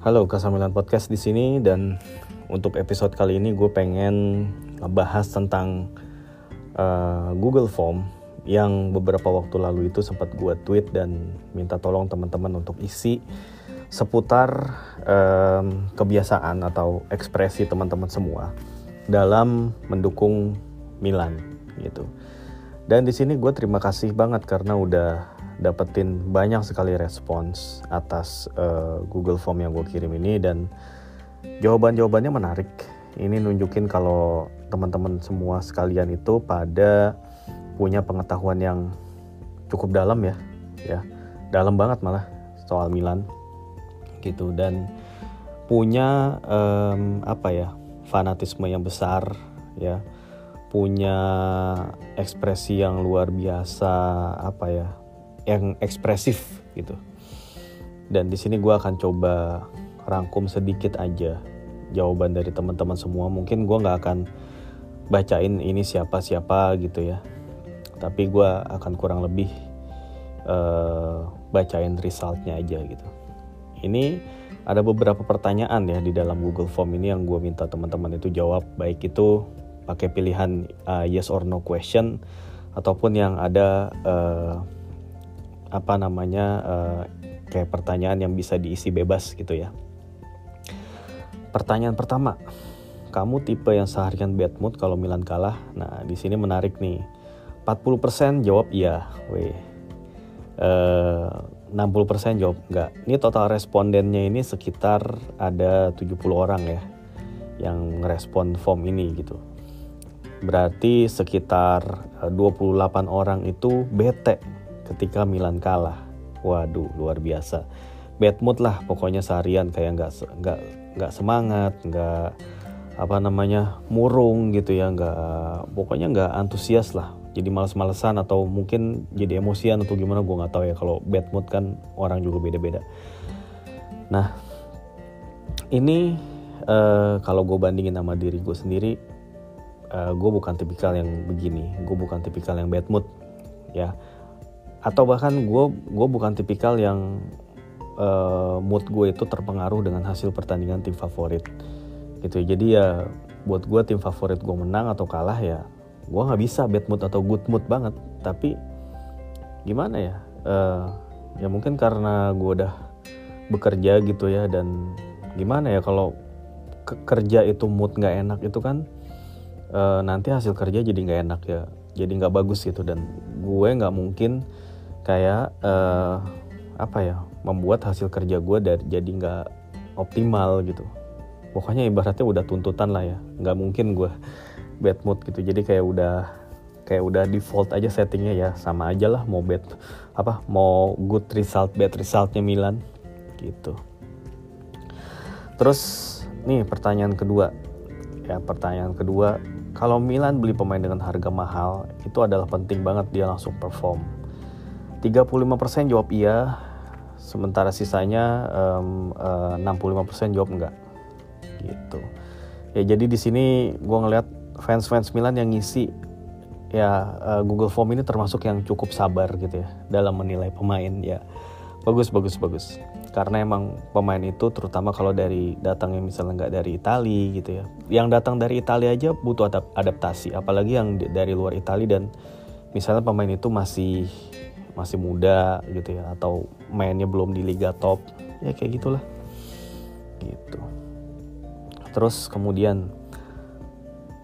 Halo Kasamilan Podcast di sini dan untuk episode kali ini gue pengen ngebahas tentang uh, Google Form yang beberapa waktu lalu itu sempat gue tweet dan minta tolong teman-teman untuk isi seputar um, kebiasaan atau ekspresi teman-teman semua dalam mendukung Milan gitu. Dan di sini gue terima kasih banget karena udah dapetin banyak sekali respons atas uh, Google Form yang gue kirim ini dan jawaban-jawabannya menarik. Ini nunjukin kalau teman-teman semua sekalian itu pada punya pengetahuan yang cukup dalam ya, ya dalam banget malah soal Milan gitu dan punya um, apa ya fanatisme yang besar ya punya ekspresi yang luar biasa apa ya yang ekspresif gitu. Dan di sini gue akan coba rangkum sedikit aja jawaban dari teman-teman semua. Mungkin gue nggak akan bacain ini siapa siapa gitu ya. Tapi gue akan kurang lebih uh, bacain resultnya aja gitu. Ini ada beberapa pertanyaan ya di dalam Google Form ini yang gue minta teman-teman itu jawab baik itu pakai pilihan uh, yes or no question ataupun yang ada uh, apa namanya uh, kayak pertanyaan yang bisa diisi bebas gitu ya. Pertanyaan pertama, kamu tipe yang seharian bad mood kalau Milan kalah? Nah, di sini menarik nih. 40% jawab iya, weh. Uh, 60% jawab enggak. Ini total respondennya ini sekitar ada 70 orang ya yang ngerespon form ini gitu. Berarti sekitar 28 eh, orang itu bete ketika Milan kalah. Waduh, luar biasa. Bad mood lah pokoknya seharian kayak nggak nggak nggak semangat, nggak apa namanya murung gitu ya, nggak pokoknya nggak antusias lah. Jadi males-malesan atau mungkin jadi emosian atau gimana gue nggak tahu ya. Kalau bad mood kan orang juga beda-beda. Nah, ini uh, kalau gue bandingin sama diri gue sendiri, uh, gue bukan tipikal yang begini. Gue bukan tipikal yang bad mood, ya atau bahkan gue gue bukan tipikal yang uh, mood gue itu terpengaruh dengan hasil pertandingan tim favorit. Gitu jadi ya buat gue tim favorit gue menang atau kalah ya gue nggak bisa bad mood atau good mood banget. Tapi gimana ya? Uh, ya mungkin karena gue udah bekerja gitu ya dan gimana ya kalau kerja itu mood nggak enak itu kan uh, nanti hasil kerja jadi nggak enak ya. Jadi nggak bagus gitu. Dan gue nggak mungkin kayak uh, apa ya membuat hasil kerja gue dari jadi nggak optimal gitu. Pokoknya ibaratnya udah tuntutan lah ya nggak mungkin gue bad mood gitu. Jadi kayak udah kayak udah default aja settingnya ya sama aja lah mau bad apa mau good result bad resultnya Milan gitu. Terus nih pertanyaan kedua. Ya pertanyaan kedua kalau Milan beli pemain dengan harga mahal itu adalah penting banget dia langsung perform 35% jawab iya, sementara sisanya um, uh, 65% jawab enggak. Gitu. Ya jadi di sini gue ngeliat fans-fans Milan yang ngisi ya uh, Google Form ini termasuk yang cukup sabar gitu ya dalam menilai pemain ya bagus bagus bagus karena emang pemain itu terutama kalau dari datangnya misalnya nggak dari Italia gitu ya yang datang dari Italia aja butuh adaptasi apalagi yang dari luar Italia dan misalnya pemain itu masih masih muda gitu ya atau mainnya belum di liga top ya kayak gitulah. Gitu. Terus kemudian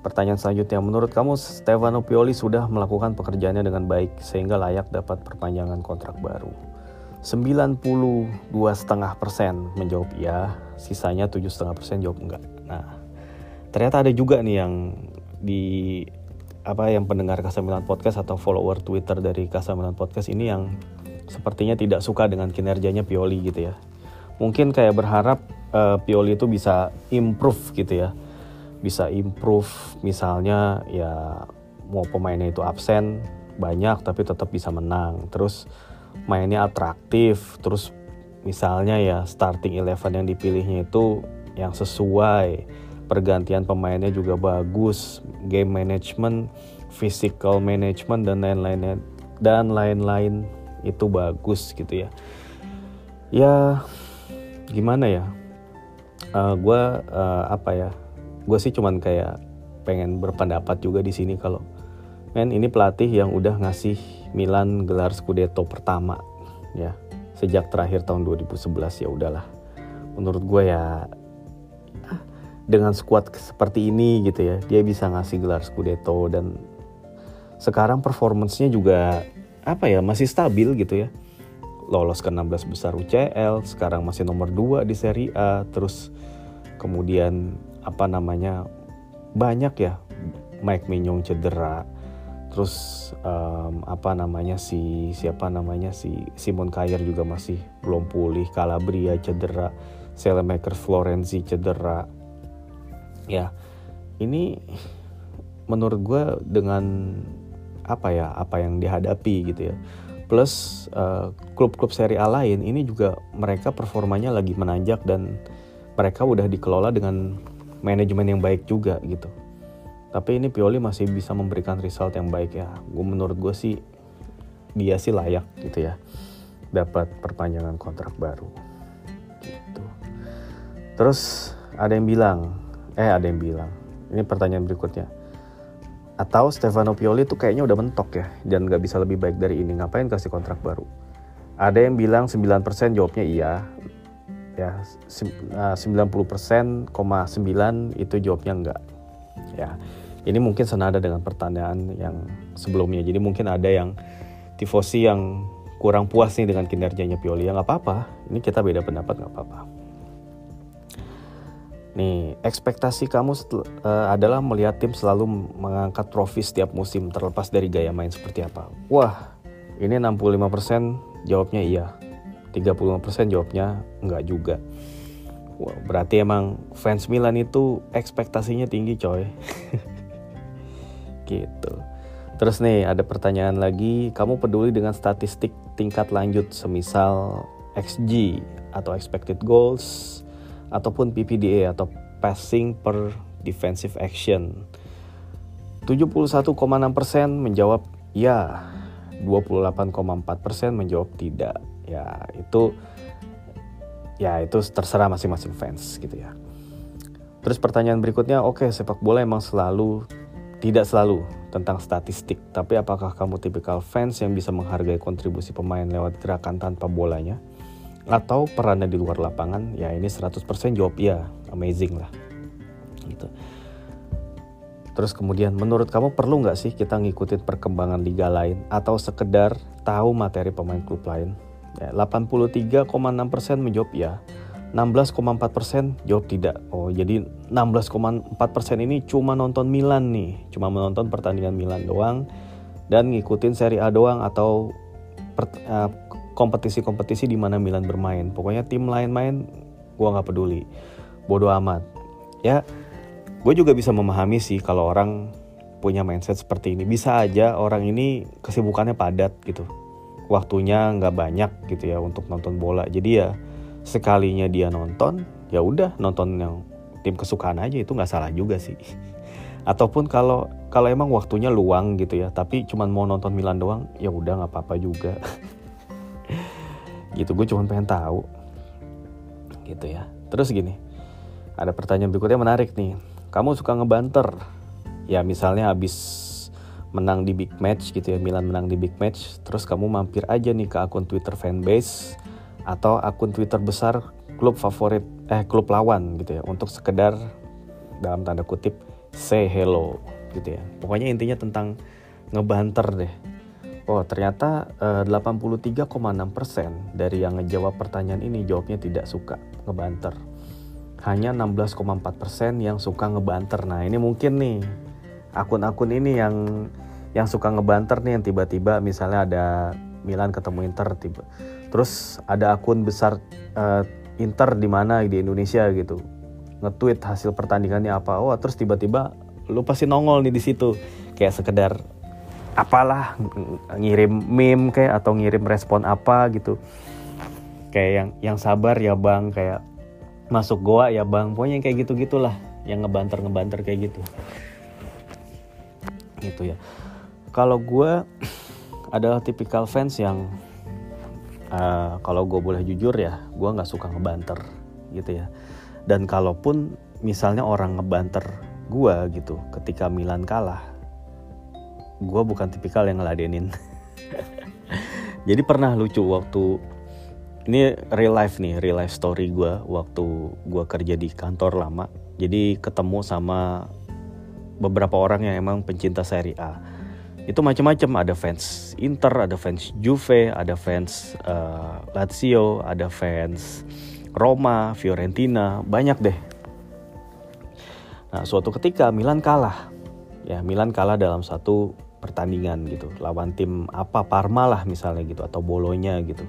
pertanyaan selanjutnya menurut kamu Stefano Pioli sudah melakukan pekerjaannya dengan baik sehingga layak dapat perpanjangan kontrak baru? 92,5 persen menjawab iya sisanya 7,5 persen jawab enggak. Nah ternyata ada juga nih yang di apa yang pendengar Kasamilan Podcast atau follower Twitter dari Kasamilan Podcast ini yang sepertinya tidak suka dengan kinerjanya Pioli gitu ya. Mungkin kayak berharap uh, Pioli itu bisa improve gitu ya. Bisa improve misalnya ya mau pemainnya itu absen banyak tapi tetap bisa menang. Terus mainnya atraktif, terus misalnya ya starting eleven yang dipilihnya itu yang sesuai pergantian pemainnya juga bagus, game management, physical management dan lain-lainnya dan lain-lain itu bagus gitu ya. Ya gimana ya? uh, gue uh, apa ya gue sih cuman kayak pengen berpendapat juga di sini kalau men ini pelatih yang udah ngasih Milan gelar Scudetto pertama ya sejak terakhir tahun 2011 ya udahlah menurut gue ya dengan skuad seperti ini gitu ya dia bisa ngasih gelar Scudetto dan sekarang performancenya juga apa ya masih stabil gitu ya. Lolos ke 16 besar UCL sekarang masih nomor 2 di Serie A terus kemudian apa namanya banyak ya Mike Mignon cedera terus um, apa namanya si siapa namanya si Simon Kayer juga masih belum pulih Calabria cedera Selemaker Florenzi cedera ya ini menurut gue dengan apa ya apa yang dihadapi gitu ya. Plus uh, klub-klub Serie A lain ini juga mereka performanya lagi menanjak dan mereka udah dikelola dengan manajemen yang baik juga gitu. Tapi ini Pioli masih bisa memberikan result yang baik ya. Gue menurut gue sih dia sih layak gitu ya dapat perpanjangan kontrak baru. Gitu. Terus ada yang bilang eh ada yang bilang. Ini pertanyaan berikutnya. Atau Stefano Pioli tuh kayaknya udah mentok ya dan nggak bisa lebih baik dari ini. Ngapain kasih kontrak baru? Ada yang bilang 9% jawabnya iya. Ya 90,9 itu jawabnya enggak ya ini mungkin senada dengan pertanyaan yang sebelumnya. Jadi mungkin ada yang tifosi yang kurang puas nih dengan kinerjanya Pioli. Ya nggak apa-apa. Ini kita beda pendapat nggak apa-apa Nih, ekspektasi kamu uh, adalah melihat tim selalu mengangkat trofi setiap musim terlepas dari gaya main seperti apa. Wah, ini 65% jawabnya iya. 35% jawabnya enggak juga. Wah, berarti emang fans Milan itu ekspektasinya tinggi, coy. gitu. Terus nih, ada pertanyaan lagi, kamu peduli dengan statistik tingkat lanjut semisal XG atau expected goals ataupun PPDA atau passing per defensive action. 71,6% menjawab ya, 28,4% menjawab tidak. Ya, itu ya itu terserah masing-masing fans gitu ya. Terus pertanyaan berikutnya, oke okay, sepak bola emang selalu tidak selalu tentang statistik, tapi apakah kamu tipikal fans yang bisa menghargai kontribusi pemain lewat gerakan tanpa bolanya? Atau perannya di luar lapangan ya ini 100% jawab ya amazing lah. Gitu. Terus kemudian menurut kamu perlu nggak sih kita ngikutin perkembangan liga lain atau sekedar tahu materi pemain klub lain? Ya, 83,6% menjawab ya 16,4% jawab tidak. Oh jadi 16,4% ini cuma nonton Milan nih cuma menonton pertandingan Milan doang dan ngikutin Serie A doang atau per, uh, kompetisi-kompetisi di mana Milan bermain. Pokoknya tim lain main, gue nggak peduli. Bodoh amat. Ya, gue juga bisa memahami sih kalau orang punya mindset seperti ini. Bisa aja orang ini kesibukannya padat gitu. Waktunya nggak banyak gitu ya untuk nonton bola. Jadi ya sekalinya dia nonton, ya udah nonton yang tim kesukaan aja itu nggak salah juga sih. Ataupun kalau kalau emang waktunya luang gitu ya, tapi cuman mau nonton Milan doang, ya udah nggak apa-apa juga. gitu gue cuma pengen tahu. Gitu ya. Terus gini ada pertanyaan berikutnya menarik nih. Kamu suka ngebanter? Ya misalnya habis menang di big match gitu ya Milan menang di big match terus kamu mampir aja nih ke akun Twitter fanbase atau akun Twitter besar klub favorit eh klub lawan gitu ya untuk sekedar dalam tanda kutip say hello gitu ya. Pokoknya intinya tentang ngebanter deh Oh, ternyata eh, 83,6% dari yang ngejawab pertanyaan ini jawabnya tidak suka ngebanter. Hanya 16,4% yang suka ngebanter. Nah, ini mungkin nih akun-akun ini yang yang suka ngebanter nih yang tiba-tiba misalnya ada Milan ketemu Inter tiba. Terus ada akun besar uh, Inter di mana di Indonesia gitu. Nge-tweet hasil pertandingannya apa. Oh, terus tiba-tiba lu pasti nongol nih di situ. Kayak sekedar apalah ngirim meme kayak atau ngirim respon apa gitu. Kayak yang yang sabar ya bang kayak masuk goa ya bang. Pokoknya kayak gitu gitulah yang ngebanter ngebanter kayak gitu. Gitu ya. Kalau gue adalah tipikal fans yang uh, kalau gue boleh jujur ya gue nggak suka ngebanter gitu ya. Dan kalaupun misalnya orang ngebanter gue gitu ketika Milan kalah gue bukan tipikal yang ngeladenin. Jadi pernah lucu waktu ini real life nih real life story gue waktu gue kerja di kantor lama. Jadi ketemu sama beberapa orang yang emang pencinta Serie A. Itu macam-macam ada fans Inter ada fans Juve ada fans uh, Lazio ada fans Roma Fiorentina banyak deh. Nah suatu ketika Milan kalah. Ya Milan kalah dalam satu pertandingan gitu lawan tim apa Parma lah misalnya gitu atau Bolonya gitu.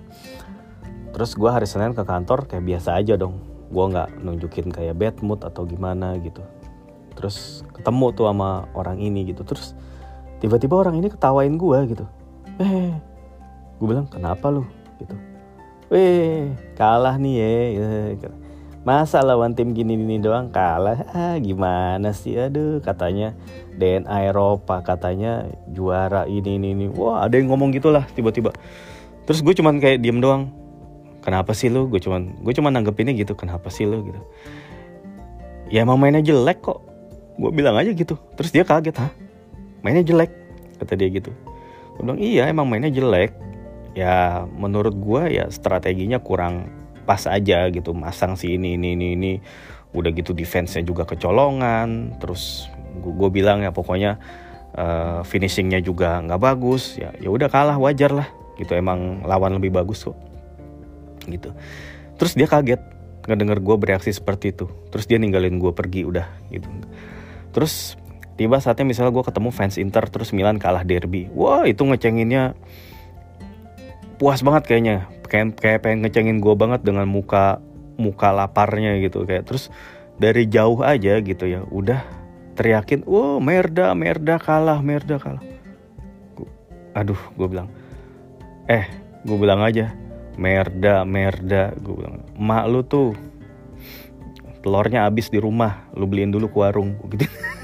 Terus gue hari Senin ke kantor kayak biasa aja dong. Gue nggak nunjukin kayak bad mood atau gimana gitu. Terus ketemu tuh sama orang ini gitu. Terus tiba-tiba orang ini ketawain gue gitu. Eh gue bilang kenapa lu? gitu. Weh kalah nih ya. Masa lawan tim gini gini doang kalah? Ah gimana sih? Aduh katanya DNA Eropa katanya juara ini ini ini. Wah ada yang ngomong gitulah tiba-tiba. Terus gue cuman kayak diem doang. Kenapa sih lu? Gue cuman gue cuman nanggepinnya gitu kenapa sih lu gitu. Ya emang mainnya jelek kok. Gue bilang aja gitu. Terus dia kaget hah? Mainnya jelek kata dia gitu. Gue bilang iya emang mainnya jelek. Ya menurut gue ya strateginya kurang pas aja gitu masang si ini ini ini ini. Udah gitu defense-nya juga kecolongan terus gue bilang ya pokoknya uh, finishingnya juga nggak bagus ya ya udah kalah wajar lah. Gitu emang lawan lebih bagus kok. Gitu. Terus dia kaget ngedenger gue bereaksi seperti itu. Terus dia ninggalin gue pergi udah gitu. Terus tiba saatnya misalnya gue ketemu fans Inter terus Milan kalah derby. Wah itu ngecenginnya puas banget kayaknya. Kayak kayak pengen ngecengin gue banget dengan muka muka laparnya gitu. Kayak terus dari jauh aja gitu ya udah teriakin wow merda merda kalah merda kalah. Aduh gue bilang eh gue bilang aja merda merda gue bilang mak lu tuh telurnya habis di rumah lu beliin dulu ke warung. Gitu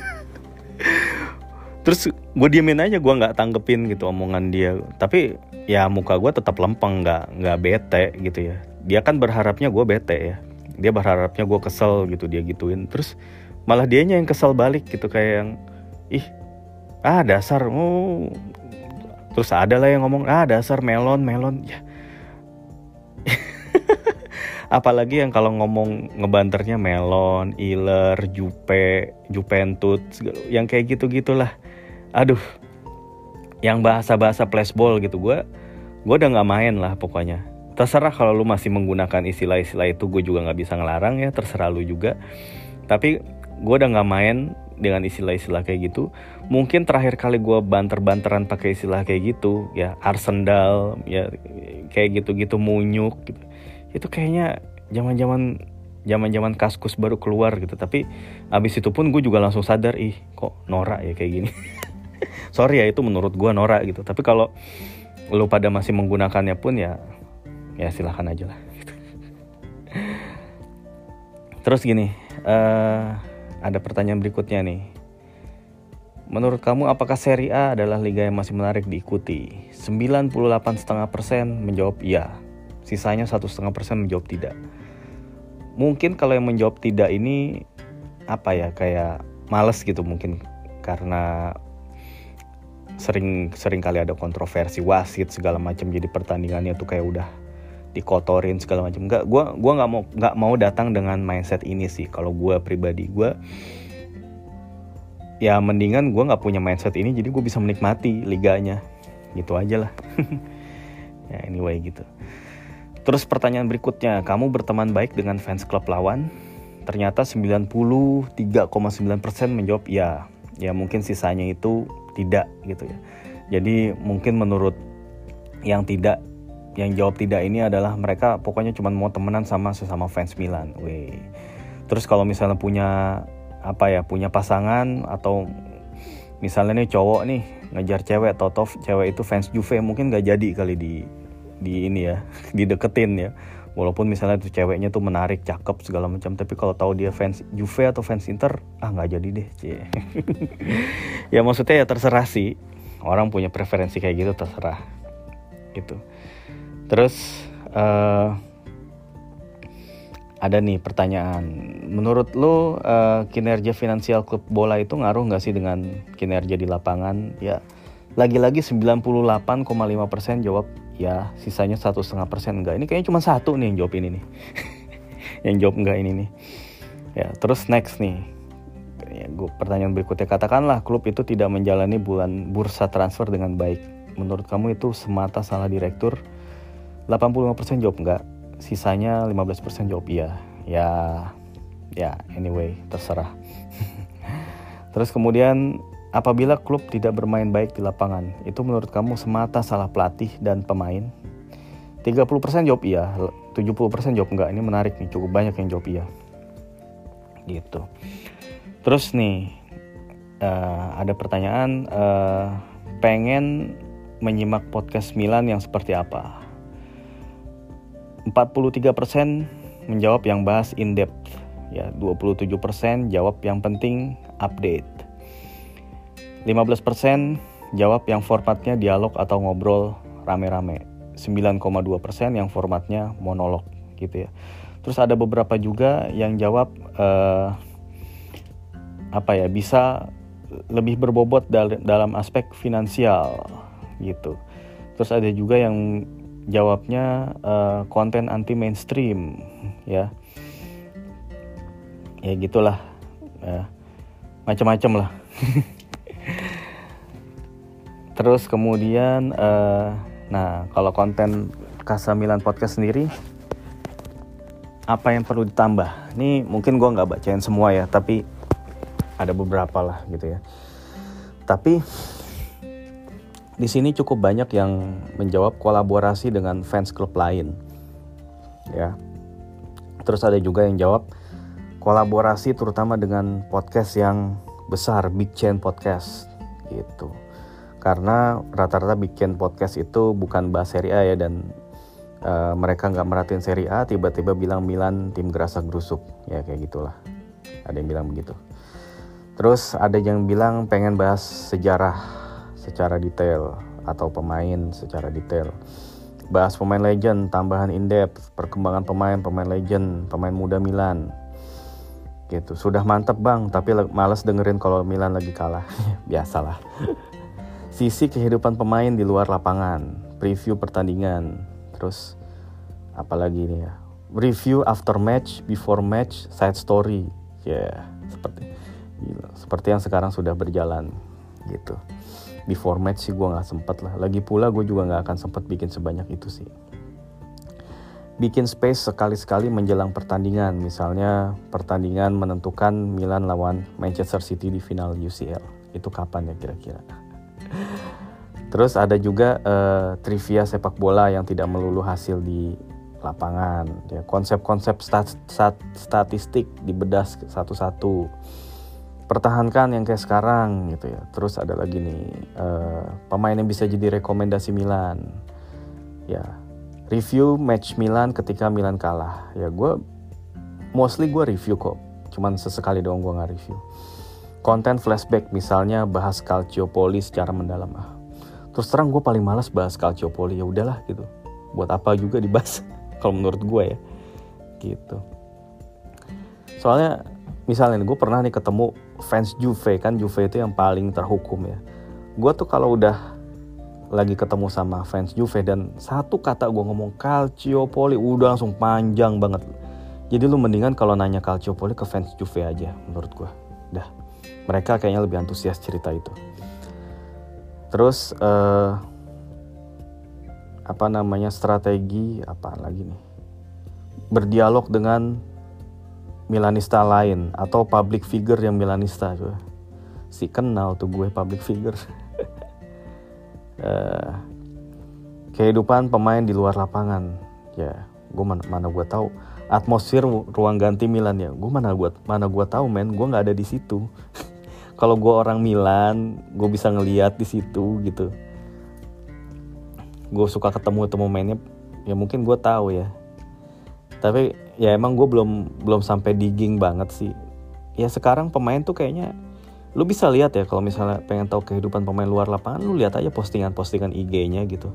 terus gue diemin aja gue nggak tanggepin gitu omongan dia. Tapi ya muka gue tetap lempeng nggak nggak bete gitu ya. Dia kan berharapnya gue bete ya. Dia berharapnya gue kesel gitu dia gituin. Terus malah dianya yang kesel balik gitu kayak yang ih ah dasar oh. Terus ada lah yang ngomong ah dasar melon melon. Ya. Apalagi yang kalau ngomong ngebanternya melon, iler, jupe, jupentut, yang kayak gitu gitulah. Aduh, yang bahasa-bahasa flashball gitu gue, gue udah nggak main lah pokoknya. Terserah kalau lu masih menggunakan istilah-istilah itu, gue juga nggak bisa ngelarang ya, terserah lu juga. Tapi gue udah nggak main dengan istilah-istilah kayak gitu. Mungkin terakhir kali gue banter-banteran pakai istilah kayak gitu, ya arsendal, ya kayak gitu-gitu munyuk. Gitu itu kayaknya zaman zaman zaman zaman kaskus baru keluar gitu tapi abis itu pun gue juga langsung sadar ih kok norak ya kayak gini sorry ya itu menurut gue norak gitu. Tapi kalau lo pada masih menggunakannya pun ya ya silahkan aja lah. Terus gini uh, ada pertanyaan berikutnya nih. Menurut kamu apakah Serie A adalah liga yang masih menarik diikuti? 98,5% menjawab iya. Sisanya satu setengah persen menjawab tidak. Mungkin kalau yang menjawab tidak ini apa ya kayak males gitu mungkin. Karena sering sering kali ada kontroversi wasit segala macam. Jadi pertandingannya tuh kayak udah dikotorin segala macam. Nggak gue gua nggak mau nggak mau datang dengan mindset ini sih. Kalau gue pribadi gue ya mendingan gue nggak punya mindset ini jadi gue bisa menikmati liganya. Gitu aja lah. Ya anyway gitu. Terus pertanyaan berikutnya, kamu berteman baik dengan fans klub lawan? Ternyata 93,9% menjawab ya. Ya mungkin sisanya itu tidak gitu ya. Jadi mungkin menurut yang tidak yang jawab tidak ini adalah mereka pokoknya cuma mau temenan sama sesama fans Milan. Weh. Terus kalau misalnya punya apa ya, punya pasangan atau misalnya nih cowok nih ngejar cewek atau cewek itu fans Juve mungkin gak jadi kali di di ini ya dideketin ya walaupun misalnya tuh ceweknya tuh menarik cakep segala macam tapi kalau tahu dia fans Juve atau fans Inter ah nggak jadi deh cie ya maksudnya ya terserah sih orang punya preferensi kayak gitu terserah gitu terus uh, ada nih pertanyaan. Menurut lo uh, kinerja finansial klub bola itu ngaruh nggak sih dengan kinerja di lapangan? Ya, lagi-lagi 98,5% jawab ya, sisanya satu setengah persen enggak. Ini kayaknya cuma satu nih yang jawab ini nih. yang jawab enggak ini nih. Ya, terus next nih. Ya, pertanyaan berikutnya katakanlah klub itu tidak menjalani bulan bursa transfer dengan baik. Menurut kamu itu semata salah direktur? 85% jawab enggak sisanya 15% jawab iya ya ya anyway terserah terus kemudian apabila klub tidak bermain baik di lapangan itu menurut kamu semata salah pelatih dan pemain? 30% jawab iya 70% jawab enggak. Ini menarik nih cukup banyak yang jawab iya. Gitu. Terus nih uh, ada pertanyaan uh, pengen menyimak podcast Milan yang seperti apa? 43% menjawab yang bahas in depth. Ya 27% jawab yang penting update 15% jawab yang formatnya dialog atau ngobrol rame-rame. 9,2% yang formatnya monolog gitu ya. Terus ada beberapa juga yang jawab uh, apa ya bisa lebih berbobot dal dalam aspek finansial gitu. Terus ada juga yang jawabnya uh, konten anti mainstream ya. Ya gitulah ya. macam-macam lah terus kemudian uh, nah kalau konten Kasamilan podcast sendiri apa yang perlu ditambah ini mungkin gue nggak bacain semua ya tapi ada beberapa lah gitu ya tapi di sini cukup banyak yang menjawab kolaborasi dengan fans klub lain. Ya. Terus ada juga yang jawab kolaborasi terutama dengan podcast yang besar, Big Chain Podcast gitu. Karena rata-rata Big Chain Podcast itu bukan bahas Serie A ya dan uh, mereka nggak merhatiin Serie A tiba-tiba bilang Milan tim gerasa gerusuk ya kayak gitulah. Ada yang bilang begitu. Terus ada yang bilang pengen bahas sejarah secara detail atau pemain secara detail. Bahas pemain legend, tambahan in-depth, perkembangan pemain, pemain legend, pemain muda Milan. Gitu. Sudah mantep bang, tapi males dengerin kalau Milan lagi kalah. Biasalah. Sisi kehidupan pemain di luar lapangan, preview pertandingan, terus apalagi ini ya, review after match, before match, side story, ya yeah, seperti seperti yang sekarang sudah berjalan gitu. Di format sih gue nggak sempet lah. Lagi pula gue juga nggak akan sempet bikin sebanyak itu sih. Bikin space sekali-sekali menjelang pertandingan. Misalnya pertandingan menentukan Milan lawan Manchester City di final UCL itu kapan ya kira-kira terus ada juga uh, trivia sepak bola yang tidak melulu hasil di lapangan ya konsep-konsep stat, stat, statistik dibedah satu-satu pertahankan yang kayak sekarang gitu ya. Terus ada lagi nih uh, pemain yang bisa jadi rekomendasi Milan. Ya, review match Milan ketika Milan kalah. Ya gue mostly gue review kok. Cuman sesekali doang gue nggak review. Konten flashback misalnya bahas Calciopoli secara mendalam ah. Terus terang gue paling malas bahas Calciopoli ya udahlah gitu. Buat apa juga dibahas kalau menurut gue ya. Gitu. Soalnya misalnya gue pernah nih ketemu fans Juve kan Juve itu yang paling terhukum ya gue tuh kalau udah lagi ketemu sama fans Juve dan satu kata gue ngomong Calciopoli udah langsung panjang banget jadi lu mendingan kalau nanya Calciopoli ke fans Juve aja menurut gue dah mereka kayaknya lebih antusias cerita itu terus uh, apa namanya strategi apa lagi nih? Berdialog dengan Milanista lain atau public figure yang Milanista juga si kenal tuh gue public figure. Uh, kehidupan pemain di luar lapangan. Ya gue mana mana gue tahu. Atmosfer ruang ganti Milan ya. Gue mana gue mana gue tahu men. Gue nggak ada di situ kalau gue orang Milan gue bisa ngeliat di situ gitu. Gue suka ketemu temu mainnya ya mungkin gue tahu ya. Tapi ya emang gue belum belum sampai digging banget sih. Ya sekarang pemain tuh kayaknya lu bisa lihat ya kalau misalnya pengen tahu kehidupan pemain luar lapangan lu lihat aja postingan-postingan IG-nya gitu.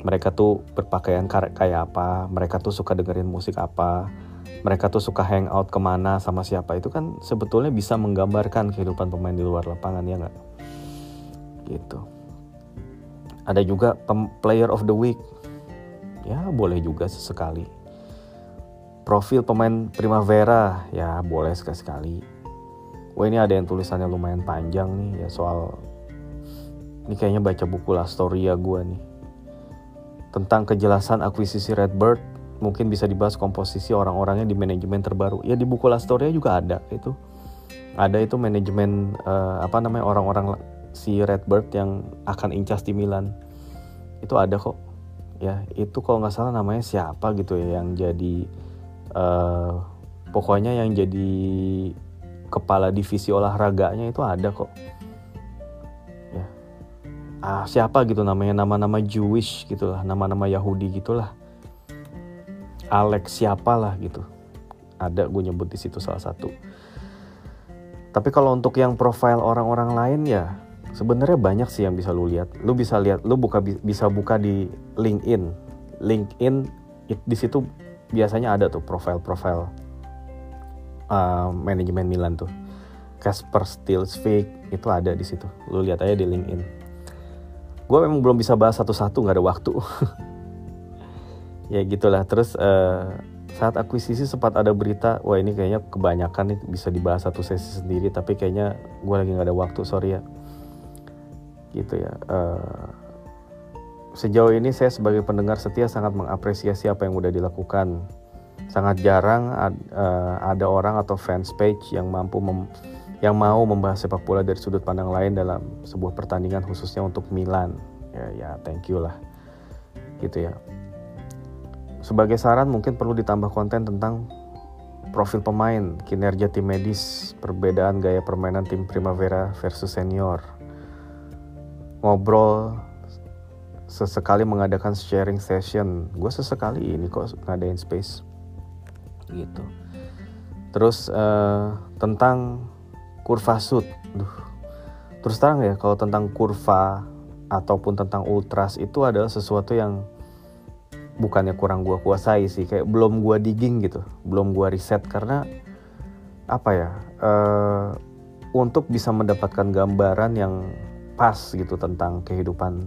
Mereka tuh berpakaian kayak apa mereka tuh suka dengerin musik apa mereka tuh suka hangout ke mana sama siapa itu kan sebetulnya bisa menggambarkan kehidupan pemain di luar lapangan ya nggak? Gitu. Ada juga player of the week. Ya boleh juga sesekali. Profil pemain Primavera. Ya boleh sekali-sekali. Wah ini ada yang tulisannya lumayan panjang nih ya soal ini kayaknya baca buku lah Storia gue nih. Tentang kejelasan akuisisi Redbird mungkin bisa dibahas komposisi orang-orangnya di manajemen terbaru. Ya di buku La Storia juga ada itu. Ada itu manajemen uh, apa namanya orang-orang si Redbird yang akan incas di Milan. Itu ada kok. Ya itu kalau nggak salah namanya siapa gitu ya yang jadi uh, pokoknya yang jadi kepala divisi olahraganya itu ada kok. Ya. Ah siapa gitu namanya nama-nama Jewish gitulah nama-nama Yahudi gitulah Alex siapa lah gitu. Ada gue nyebut di situ salah satu. Tapi kalau untuk yang profile orang-orang lain ya sebenarnya banyak sih yang bisa lu lihat. Lu bisa lihat lu buka bisa buka di LinkedIn. LinkedIn di situ biasanya ada tuh profile-profile uh, manajemen Milan tuh. Casper Stilsvik itu ada di situ. Lu lihat aja di LinkedIn. Gue memang belum bisa bahas satu-satu nggak ada waktu ya gitulah terus uh, saat akuisisi sempat ada berita wah ini kayaknya kebanyakan nih bisa dibahas satu sesi sendiri tapi kayaknya gue lagi nggak ada waktu sorry ya gitu ya. Uh, sejauh ini saya sebagai pendengar setia sangat mengapresiasi apa yang udah dilakukan. Sangat jarang ad, uh, ada orang atau fans page yang mampu mem, yang mau membahas sepak bola dari sudut pandang lain dalam sebuah pertandingan khususnya untuk Milan. Ya, ya thank you lah. Gitu ya. Sebagai saran mungkin perlu ditambah konten tentang profil pemain, kinerja tim medis, perbedaan gaya permainan tim Primavera versus senior, ngobrol sesekali mengadakan sharing session. Gue sesekali ini kok ngadain space. Gitu. Terus uh, tentang kurva sud terus terang ya kalau tentang kurva ataupun tentang ultras itu adalah sesuatu yang bukannya kurang gue kuasai sih kayak belum gue digging gitu belum gue riset. Karena apa ya uh, untuk bisa mendapatkan gambaran yang pas gitu tentang kehidupan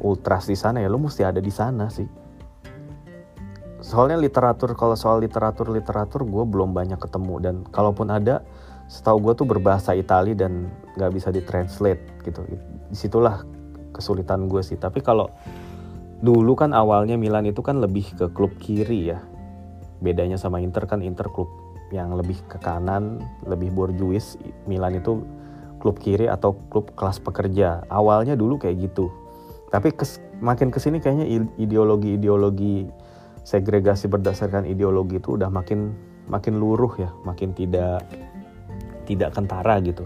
ultras di sana ya lo mesti ada di sana sih. Soalnya literatur kalau soal literatur literatur gue belum banyak ketemu. Dan kalaupun ada setahu gue tuh berbahasa Itali dan nggak bisa ditranslate gitu. Di situlah kesulitan gue sih. Tapi kalau dulu kan awalnya Milan itu kan lebih ke klub kiri ya bedanya sama Inter kan Inter klub yang lebih ke kanan lebih borjuis Milan itu klub kiri atau klub kelas pekerja. Awalnya dulu kayak gitu. Tapi kes, makin ke sini kayaknya ideologi-ideologi segregasi berdasarkan ideologi itu udah makin makin luruh ya, makin tidak tidak kentara gitu.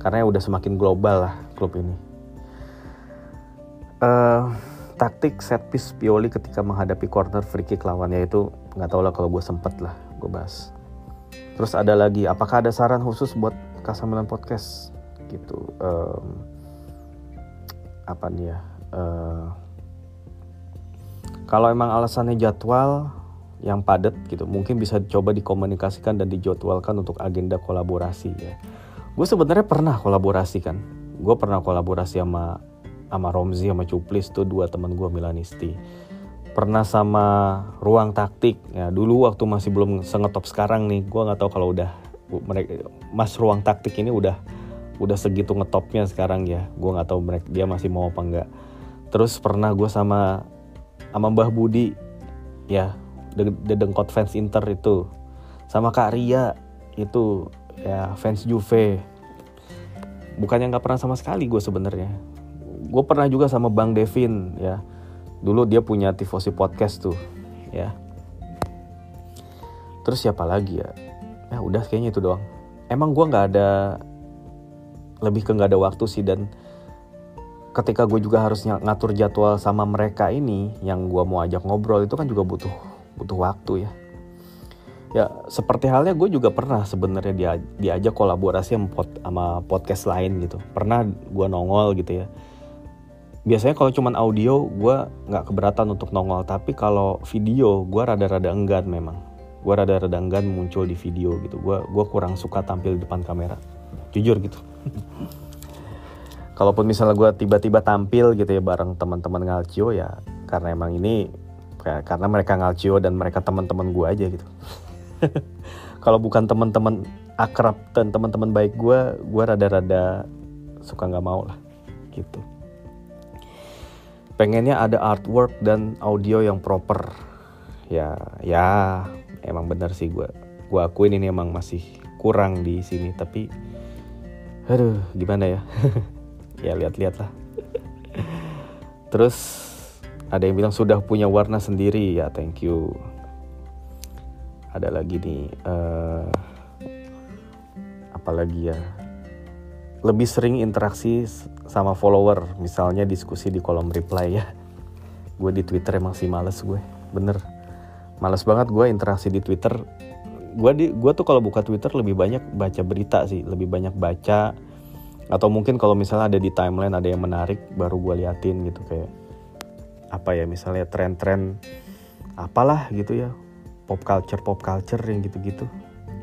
Karena udah semakin global lah klub ini. Uh, taktik set piece Pioli ketika menghadapi corner free kick lawannya itu nggak tau lah kalau gue sempet lah gue bahas. Terus ada lagi, apakah ada saran khusus buat Kasamilan Podcast? gitu um, apa nih ya uh, kalau emang alasannya jadwal yang padat gitu mungkin bisa coba dikomunikasikan dan dijadwalkan untuk agenda kolaborasi ya gue sebenarnya pernah kolaborasi kan gue pernah kolaborasi sama sama Romzi sama Cuplis tuh dua teman gue Milanisti. Pernah sama ruang taktik. Ya dulu waktu masih belum sengetop sekarang nih gue nggak tahu kalau udah mereka mas ruang taktik ini udah udah segitu ngetopnya sekarang ya. Gue nggak tahu mereka dia masih mau apa enggak terus pernah gue sama sama Mbah Budi. Ya the, the Dengkot fans Inter itu. Sama Kak Ria itu ya fans Juve. Bukannya nggak pernah sama sekali gue sebenarnya gue pernah juga sama Bang Devin ya. Dulu dia punya tifosi podcast tuh ya. Terus siapa lagi ya? Ya udah kayaknya itu doang. Emang gue nggak ada lebih ke nggak ada waktu sih dan ketika gue juga harus ngatur jadwal sama mereka ini yang gue mau ajak ngobrol itu kan juga butuh butuh waktu ya. Ya seperti halnya gue juga pernah sebenarnya dia diajak kolaborasi sama, pod, sama podcast lain gitu. Pernah gue nongol gitu ya biasanya kalau cuman audio gue nggak keberatan untuk nongol. Tapi kalau video gue rada-rada enggan memang. Gue rada-rada enggan muncul di video gitu. Gue gue kurang suka tampil di depan kamera. Jujur gitu. Kalaupun misalnya gue tiba-tiba tampil gitu ya bareng teman-teman ngalcio ya karena emang ini karena mereka ngalcio dan mereka teman-teman gue aja gitu. Kalau bukan teman-teman akrab dan teman-teman baik gue gue rada-rada suka nggak mau lah gitu pengennya ada artwork dan audio yang proper. Ya ya emang bener sih gue gue akuin ini emang masih kurang di sini tapi aduh gimana ya? Ya lihat-lihat lah. Terus ada yang bilang sudah punya warna sendiri. Ya thank you. Ada lagi nih uh, apalagi ya? Lebih sering interaksi sama follower misalnya diskusi di kolom reply ya. Gue di twitter emang sih males gue bener. Males banget gue interaksi di twitter. Gue di gue tuh kalau buka twitter lebih banyak baca berita sih lebih banyak baca. Atau mungkin kalau misalnya ada di timeline ada yang menarik baru gue liatin gitu kayak apa ya misalnya tren-tren apalah gitu ya pop culture pop culture yang gitu-gitu.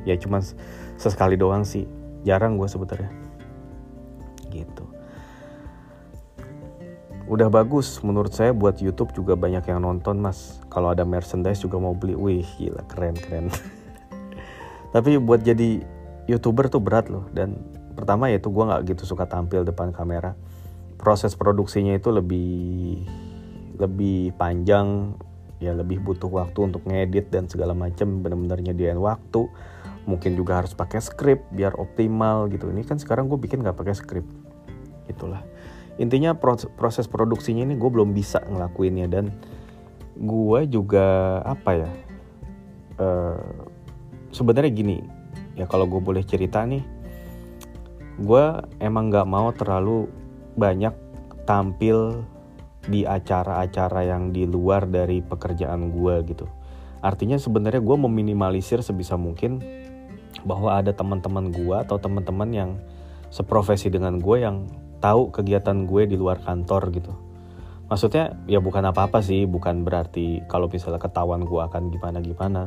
Ya cuma sesekali doang sih jarang gue sebetulnya gitu udah bagus menurut saya buat YouTube juga banyak yang nonton mas. Kalau ada merchandise juga mau beli. Wih gila keren keren. Tapi buat jadi youtuber tuh berat loh. Dan pertama ya itu gue nggak gitu suka tampil depan kamera. Proses produksinya itu lebih lebih panjang. Ya lebih butuh waktu untuk ngedit dan segala macam bener-bener nyediain waktu. Mungkin juga harus pakai script biar optimal gitu. Ini kan sekarang gue bikin nggak pakai script. Itulah intinya proses produksinya ini gue belum bisa ngelakuinnya dan gue juga apa ya uh, sebenarnya gini ya kalau gue boleh cerita nih gue emang nggak mau terlalu banyak tampil di acara-acara yang di luar dari pekerjaan gue gitu. Artinya sebenarnya gue meminimalisir sebisa mungkin bahwa ada teman-teman gue atau teman-teman yang seprofesi dengan gue yang tahu kegiatan gue di luar kantor gitu. Maksudnya ya bukan apa-apa sih bukan berarti kalau misalnya ketahuan gue akan gimana gimana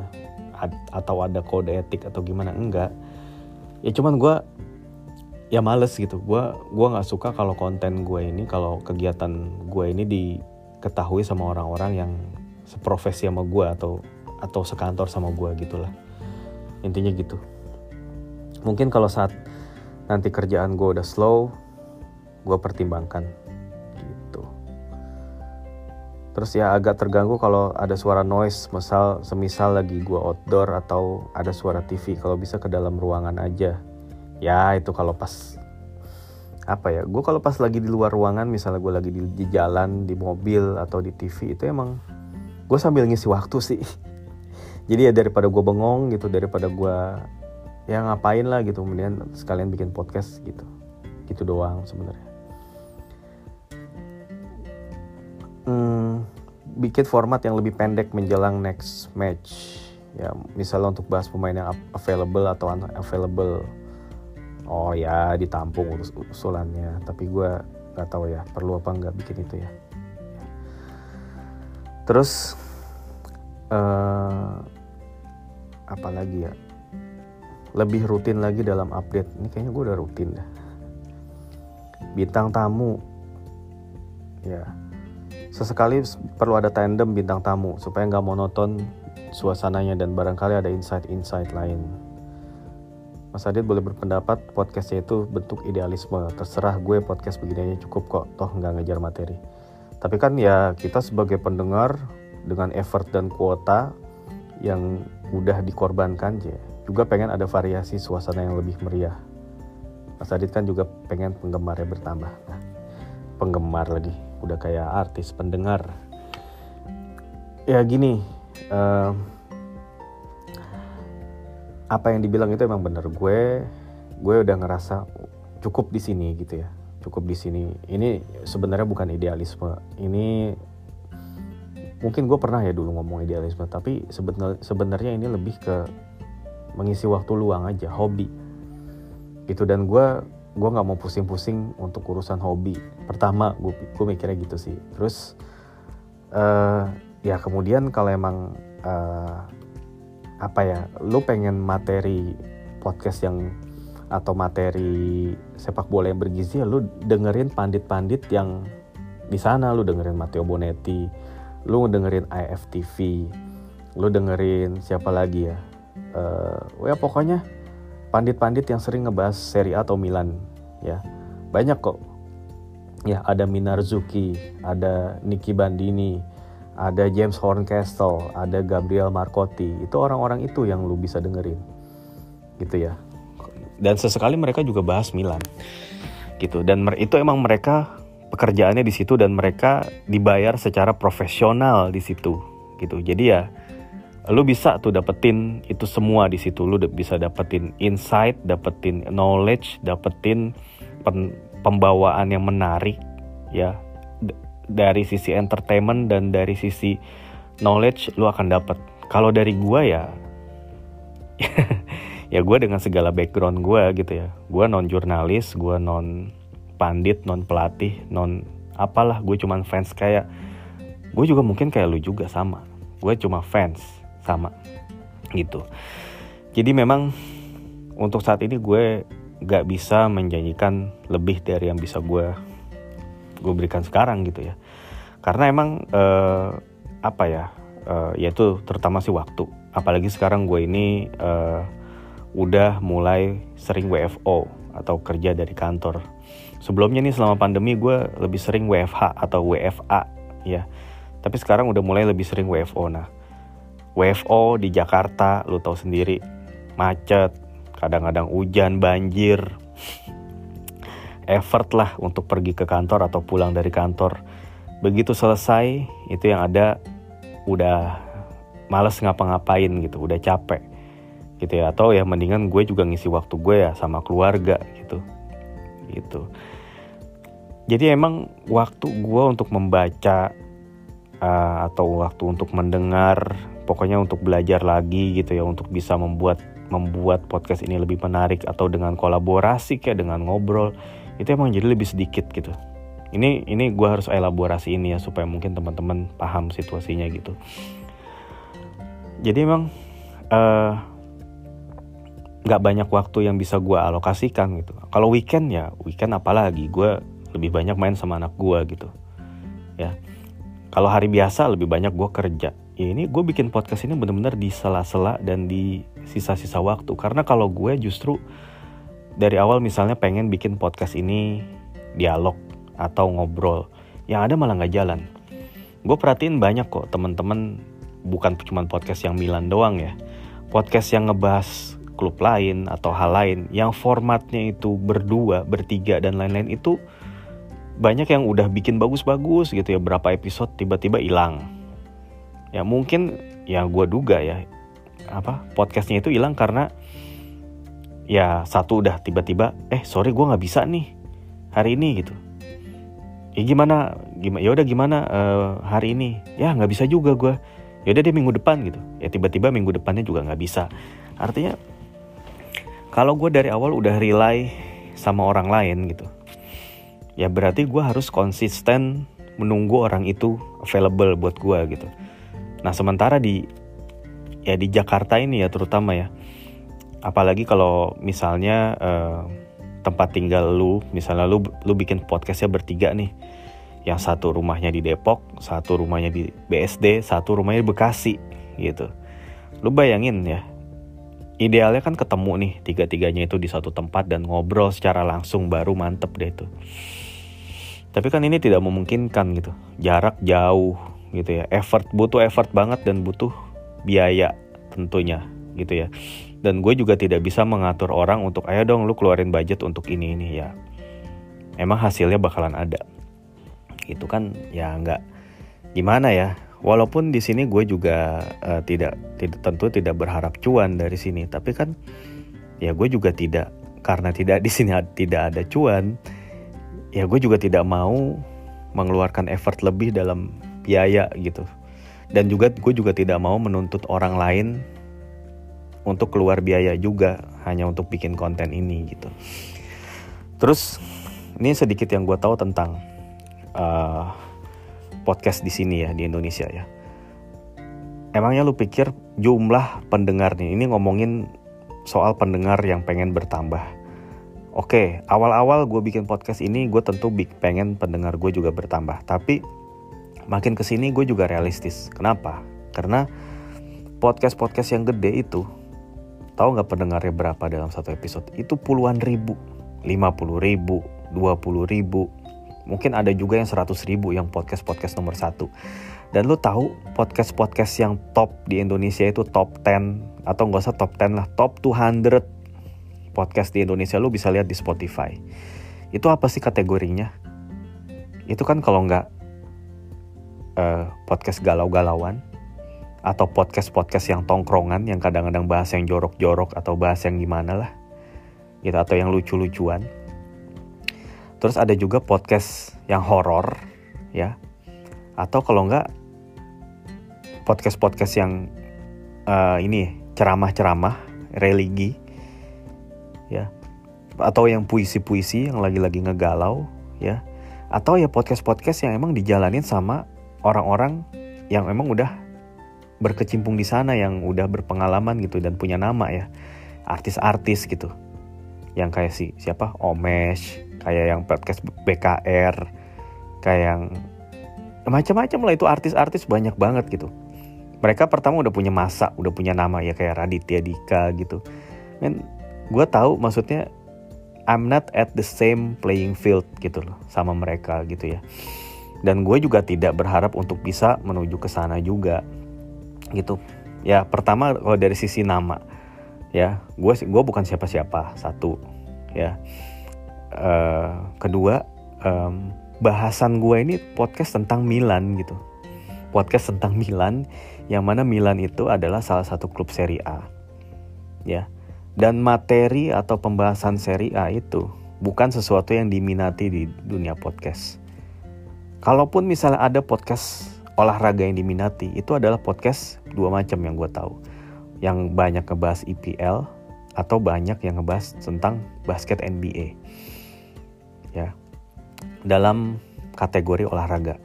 atau ada kode etik atau gimana enggak. Ya cuman gue ya males gitu. Gue gua nggak suka kalau konten gue ini kalau kegiatan gue ini diketahui sama orang-orang yang seprofesi sama gue atau atau sekantor sama gue gitulah. Intinya gitu. Mungkin kalau saat nanti kerjaan gue udah slow gue pertimbangkan gitu. Terus ya agak terganggu kalau ada suara noise misal semisal lagi gue outdoor atau ada suara TV kalau bisa ke dalam ruangan aja. Ya itu kalau pas apa ya gue kalau pas lagi di luar ruangan misalnya gue lagi di, di jalan di mobil atau di TV itu emang gue sambil ngisi waktu sih. Jadi ya daripada gue bengong gitu daripada gue ya ngapain lah gitu kemudian sekalian bikin podcast gitu. Gitu doang sebenarnya hmm, bikin format yang lebih pendek menjelang next match. Ya misalnya untuk bahas pemain yang available atau unavailable oh ya ditampung urus usulannya. Tapi gue nggak tahu ya perlu apa nggak bikin itu ya. Terus uh, apa lagi ya? Lebih rutin lagi dalam update. Ini kayaknya gue udah rutin dah. Bintang tamu. Ya Sesekali perlu ada tandem bintang tamu supaya nggak monoton suasananya dan barangkali ada insight-insight lain. Mas Adit boleh berpendapat podcastnya itu bentuk idealisme. Terserah gue podcast begini aja cukup kok, toh nggak ngejar materi. Tapi kan ya kita sebagai pendengar dengan effort dan kuota yang udah dikorbankan ya, juga pengen ada variasi suasana yang lebih meriah. Mas Adit kan juga pengen penggemarnya bertambah. Nah, penggemar lagi udah kayak artis pendengar. Ya gini uh, apa yang dibilang itu emang bener. Gue gue udah ngerasa cukup di sini gitu ya. Cukup di sini. Ini sebenarnya bukan idealisme. Ini mungkin gue pernah ya dulu ngomong idealisme tapi sebenarnya ini lebih ke mengisi waktu luang aja hobi. Gitu dan gue gue nggak mau pusing-pusing untuk urusan hobi. Pertama gue gue mikirnya gitu sih. Terus uh, ya kemudian kalau emang uh, apa ya lu pengen materi podcast yang atau materi sepak bola yang bergizi ya lu dengerin pandit-pandit yang di sana. Lu dengerin Matteo Bonetti lu dengerin IFTV lu dengerin siapa lagi ya? Uh, ya pokoknya pandit-pandit yang sering ngebahas Serie A atau Milan ya. Banyak kok. Ya ada Minarzuki ada Nicky Bandini ada James Horncastle ada Gabriel Marcotti. Itu orang-orang itu yang lu bisa dengerin. Gitu ya. Dan sesekali mereka juga bahas Milan. Gitu. Dan itu emang mereka pekerjaannya di situ dan mereka dibayar secara profesional di situ. Gitu. Jadi ya lu bisa tuh dapetin itu semua di situ. Lu bisa dapetin insight dapetin knowledge dapetin pen, pembawaan yang menarik ya. Dari sisi entertainment dan dari sisi knowledge lu akan dapat kalau dari gua ya ya gue dengan segala background gue gitu ya. Gue non jurnalis gue non pandit non pelatih non apalah. Gue cuman fans kayak gue juga mungkin kayak lu juga sama. Gue cuma fans sama gitu jadi memang untuk saat ini gue gak bisa menjanjikan lebih dari yang bisa gue gue berikan sekarang gitu ya karena emang uh, apa ya uh, yaitu terutama sih waktu apalagi sekarang gue ini uh, udah mulai sering WFO atau kerja dari kantor. Sebelumnya nih selama pandemi gue lebih sering WFH atau WFA ya. Tapi sekarang udah mulai lebih sering WFO. Nah, WFO di Jakarta lu tahu sendiri macet, kadang-kadang hujan, banjir. Effort lah untuk pergi ke kantor atau pulang dari kantor. Begitu selesai, itu yang ada udah males ngapa-ngapain gitu, udah capek gitu ya atau ya mendingan gue juga ngisi waktu gue ya sama keluarga gitu gitu jadi emang waktu gue untuk membaca uh, atau waktu untuk mendengar pokoknya untuk belajar lagi gitu ya untuk bisa membuat membuat podcast ini lebih menarik atau dengan kolaborasi kayak dengan ngobrol itu emang jadi lebih sedikit gitu. Ini ini gue harus elaborasi ini ya supaya mungkin teman-teman paham situasinya gitu. Jadi emang uh, nggak banyak waktu yang bisa gue alokasikan gitu. Kalau weekend ya weekend apalagi gue lebih banyak main sama anak gue gitu ya. Kalau hari biasa lebih banyak gue kerja ya ini gue bikin podcast ini bener-bener di sela-sela dan di sisa-sisa waktu. Karena kalau gue justru dari awal misalnya pengen bikin podcast ini dialog atau ngobrol. Yang ada malah nggak jalan. Gue perhatiin banyak kok temen-temen bukan cuma podcast yang Milan doang ya. Podcast yang ngebahas klub lain atau hal lain yang formatnya itu berdua, bertiga dan lain-lain itu banyak yang udah bikin bagus-bagus gitu ya. Berapa episode tiba-tiba hilang. Ya mungkin ya gue duga ya apa podcastnya itu hilang karena ya satu udah tiba-tiba eh sorry gue nggak bisa nih hari ini gitu. Ya gimana gimana ya udah gimana uh, hari ini? Ya nggak bisa juga gue ya udah deh minggu depan gitu. Ya tiba-tiba minggu depannya juga nggak bisa. Artinya kalau gue dari awal udah rely sama orang lain gitu ya berarti gue harus konsisten menunggu orang itu available buat gue gitu nah sementara di ya di Jakarta ini ya terutama ya. Apalagi kalau misalnya uh, tempat tinggal lu misalnya lu lu bikin podcastnya bertiga nih. Yang satu rumahnya di Depok satu rumahnya di BSD satu rumahnya di Bekasi gitu. Lu bayangin ya idealnya kan ketemu nih tiga-tiganya itu di satu tempat dan ngobrol secara langsung baru mantep deh itu. Tapi kan ini tidak memungkinkan gitu. Jarak jauh gitu ya. Effort butuh effort banget dan butuh biaya tentunya gitu ya. Dan gue juga tidak bisa mengatur orang untuk ayo dong lu keluarin budget untuk ini ini ya. Emang hasilnya bakalan ada. Gitu kan ya nggak gimana ya. Walaupun di sini gue juga uh, tidak tidak tentu tidak berharap cuan dari sini. Tapi kan ya gue juga tidak karena tidak di sini tidak ada cuan ya gue juga tidak mau mengeluarkan effort lebih dalam biaya gitu dan juga gue juga tidak mau menuntut orang lain untuk keluar biaya juga hanya untuk bikin konten ini gitu terus ini sedikit yang gue tahu tentang uh, podcast di sini ya di Indonesia ya. emangnya lu pikir jumlah pendengar nih ini ngomongin soal pendengar yang pengen bertambah Oke, awal-awal gue bikin podcast ini gue tentu big pengen pendengar gue juga bertambah. Tapi makin ke sini gue juga realistis. Kenapa? Karena podcast-podcast yang gede itu, tahu nggak pendengarnya berapa dalam satu episode? Itu puluhan ribu, 50 ribu, 20 ribu. Mungkin ada juga yang 100 ribu yang podcast-podcast nomor satu. Dan lu tahu podcast-podcast yang top di Indonesia itu top 10 atau nggak usah top 10 lah, top 200 podcast di Indonesia lu bisa lihat di Spotify. Itu apa sih kategorinya? Itu kan kalau nggak uh, podcast galau-galauan atau podcast-podcast yang tongkrongan yang kadang-kadang bahas yang jorok-jorok atau bahas yang gimana lah gitu atau yang lucu-lucuan. Terus ada juga podcast yang horor ya. Atau kalau nggak podcast-podcast yang uh, ini ceramah-ceramah religi ya atau yang puisi-puisi yang lagi-lagi ngegalau ya atau ya podcast-podcast yang emang dijalanin sama orang-orang yang emang udah berkecimpung di sana yang udah berpengalaman gitu dan punya nama ya. Artis-artis gitu. Yang kayak si siapa? Omesh kayak yang podcast BKR kayak yang macam-macam lah itu artis-artis banyak banget gitu. Mereka pertama udah punya masa udah punya nama ya kayak Raditya Dika gitu. Men gue tahu maksudnya I'm not at the same playing field gitu loh sama mereka gitu ya dan gue juga tidak berharap untuk bisa menuju ke sana juga. Gitu. Ya pertama kalau dari sisi nama ya gue gue bukan siapa-siapa satu ya. Uh, kedua um, bahasan gue ini podcast tentang Milan gitu. Podcast tentang Milan yang mana Milan itu adalah salah satu klub Serie A ya. Dan materi atau pembahasan seri A itu bukan sesuatu yang diminati di dunia podcast. Kalaupun misalnya ada podcast olahraga yang diminati, itu adalah podcast dua macam yang gue tahu. Yang banyak ngebahas IPL atau banyak yang ngebahas tentang basket NBA. Ya. Dalam kategori olahraga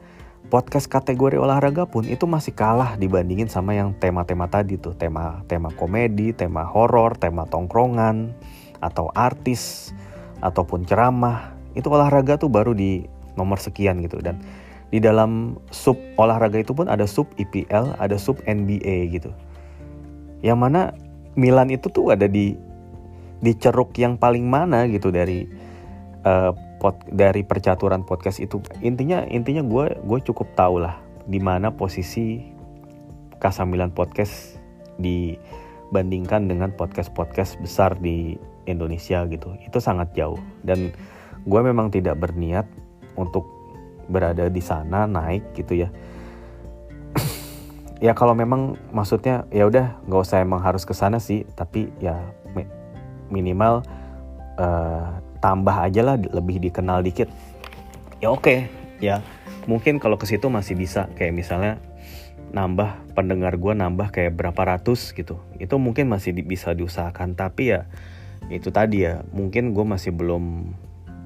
podcast kategori olahraga pun itu masih kalah dibandingin sama yang tema-tema tadi tuh tema tema komedi tema horor tema tongkrongan atau artis ataupun ceramah itu olahraga tuh baru di nomor sekian gitu. Dan di dalam sub olahraga itu pun ada sub IPL ada sub NBA gitu. Yang mana Milan itu tuh ada di di ceruk yang paling mana gitu dari uh, pod, dari percaturan podcast itu. Intinya intinya gue gue cukup tahu lah di mana posisi Kasamilan podcast dibandingkan dengan podcast-podcast besar di Indonesia gitu. Itu sangat jauh. Dan gue memang tidak berniat untuk berada di sana naik gitu ya. Ya kalau memang maksudnya ya udah nggak usah emang harus ke sana sih tapi ya minimal uh, tambah aja lah lebih dikenal dikit. Ya oke okay, ya. Mungkin kalau ke situ masih bisa kayak misalnya nambah pendengar gue nambah kayak berapa ratus gitu. Itu mungkin masih di, bisa diusahakan tapi ya itu tadi ya mungkin gue masih belum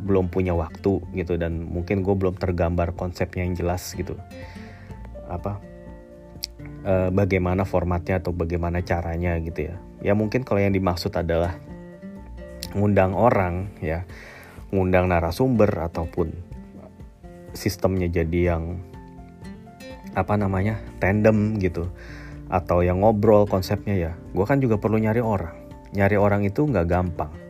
belum punya waktu gitu dan mungkin gue belum tergambar konsepnya yang jelas gitu. Apa? E, bagaimana formatnya atau bagaimana caranya gitu ya. Ya mungkin kalau yang dimaksud adalah ngundang orang ya ngundang narasumber ataupun sistemnya jadi yang apa namanya tandem gitu atau yang ngobrol konsepnya ya. Gue kan juga perlu nyari orang. Nyari orang itu nggak gampang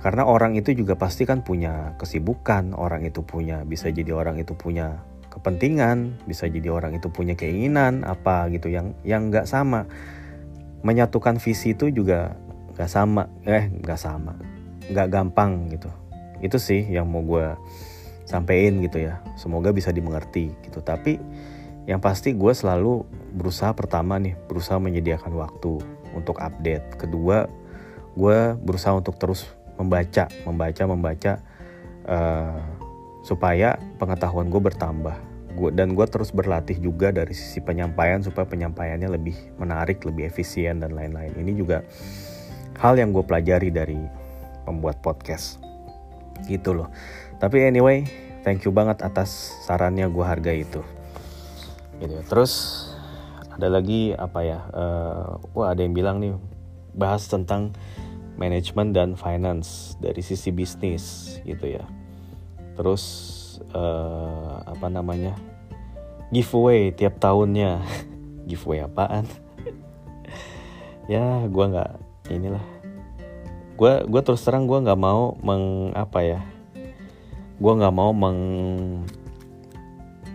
karena orang itu juga pasti kan punya kesibukan orang itu punya bisa jadi orang itu punya kepentingan bisa jadi orang itu punya keinginan apa gitu yang yang nggak sama. Menyatukan visi itu juga gak sama eh gak sama gak gampang gitu. Itu sih yang mau gue sampein gitu ya. Semoga bisa dimengerti gitu. Tapi yang pasti gue selalu berusaha pertama nih berusaha menyediakan waktu untuk update. Kedua gue berusaha untuk terus membaca membaca membaca uh, supaya pengetahuan gue bertambah. Gua, dan gue terus berlatih juga dari sisi penyampaian supaya penyampaiannya lebih menarik lebih efisien dan lain-lain. Ini juga hal yang gue pelajari dari pembuat podcast. Gitu loh. Tapi anyway thank you banget atas sarannya gue hargai itu. Gitu. Terus ada lagi apa ya? Uh, wah ada yang bilang nih bahas tentang manajemen dan finance dari sisi bisnis gitu ya. Terus uh, apa namanya? Giveaway tiap tahunnya. Giveaway apaan? Ya gue nggak inilah. Gue gue terus terang gue nggak mau meng apa ya? Gue nggak mau meng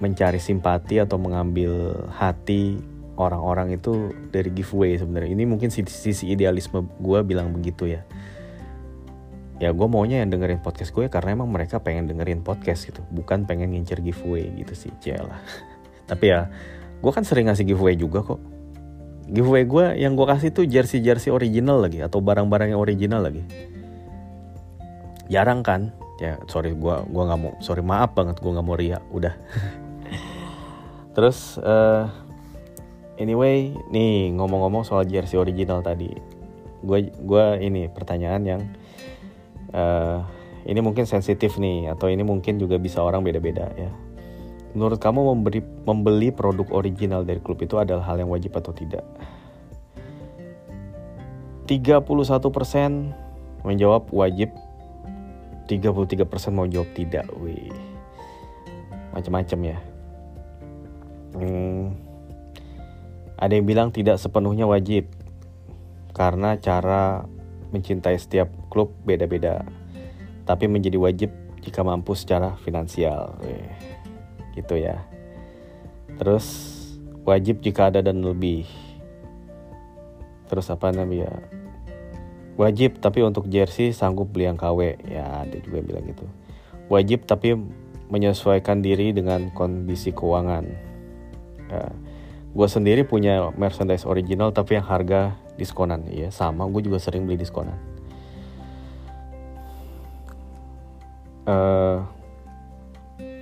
mencari simpati atau mengambil hati orang-orang itu dari giveaway sebenarnya. Ini mungkin sisi, sisi idealisme gue bilang begitu ya. Ya gue maunya yang dengerin podcast gue karena emang mereka pengen dengerin podcast gitu. Bukan pengen ngincer giveaway gitu sih lah tapi ya gue kan sering ngasih giveaway juga kok. Giveaway gue yang gue kasih tuh jersey jersey original lagi atau barang-barang yang original lagi. Jarang kan? Ya sorry gue gua nggak mau sorry maaf banget gue nggak mau ria. Udah. Terus uh, anyway nih ngomong-ngomong soal jersey original tadi gue gua ini pertanyaan yang uh, ini mungkin sensitif nih atau ini mungkin juga bisa orang beda-beda ya. Menurut kamu memberi, membeli produk original dari klub itu adalah hal yang wajib atau tidak? 31% menjawab wajib 33% mau jawab tidak wih. Macam-macam ya. Hmm, ada yang bilang tidak sepenuhnya wajib karena cara mencintai setiap klub beda-beda. Tapi menjadi wajib jika mampu secara finansial. Gitu ya. Terus wajib jika ada dan lebih. Terus apa namanya? Wajib tapi untuk jersey sanggup beli yang KW. Ya, ada juga yang bilang gitu. Wajib tapi menyesuaikan diri dengan kondisi keuangan. Ya gue sendiri punya merchandise original tapi yang harga diskonan. Ya sama. Gue juga sering beli diskonan. Uh,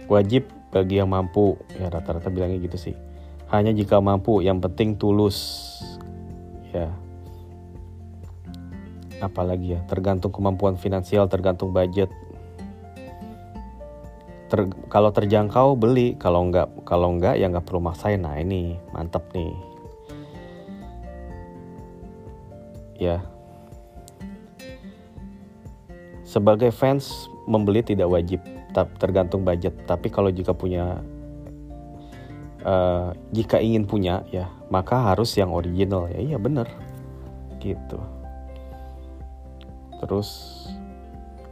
wajib bagi yang mampu. Ya rata-rata bilangnya gitu sih. Hanya jika mampu. Yang penting tulus. Ya. Apalagi ya tergantung kemampuan finansial tergantung budget ter, kalau terjangkau beli. Kalau enggak kalau enggak ya nggak perlu maksain. Nah ini mantap nih. Ya. Sebagai fans membeli tidak wajib tergantung budget. Tapi kalau jika punya uh, jika ingin punya ya maka harus yang original. Ya iya bener. Gitu. Terus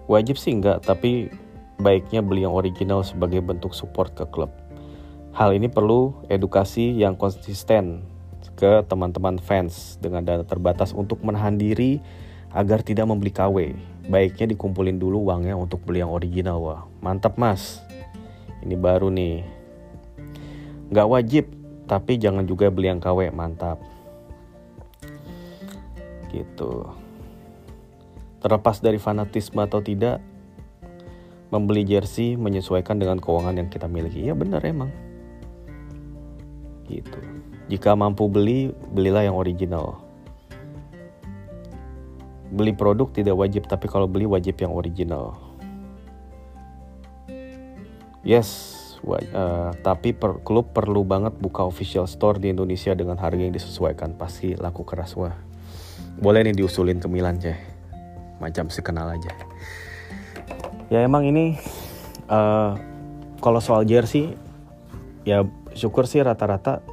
wajib sih enggak tapi baiknya beli yang original sebagai bentuk support ke klub. Hal ini perlu edukasi yang konsisten ke teman-teman fans dengan dana terbatas untuk menahan diri agar tidak membeli KW. Baiknya dikumpulin dulu uangnya untuk beli yang original. Wah, mantap mas. Ini baru nih. Gak wajib, tapi jangan juga beli yang KW. Mantap. Gitu. Terlepas dari fanatisme atau tidak, membeli jersey menyesuaikan dengan keuangan yang kita miliki. Iya benar emang. Gitu. Jika mampu beli, belilah yang original. Beli produk tidak wajib, tapi kalau beli wajib yang original. Yes, uh, tapi per, klub perlu banget buka official store di Indonesia dengan harga yang disesuaikan. Pasti laku keras wah. Boleh nih diusulin ke Milan, ceh. Macam sekenal aja ya emang ini uh, kalau soal jersey ya syukur sih rata-rata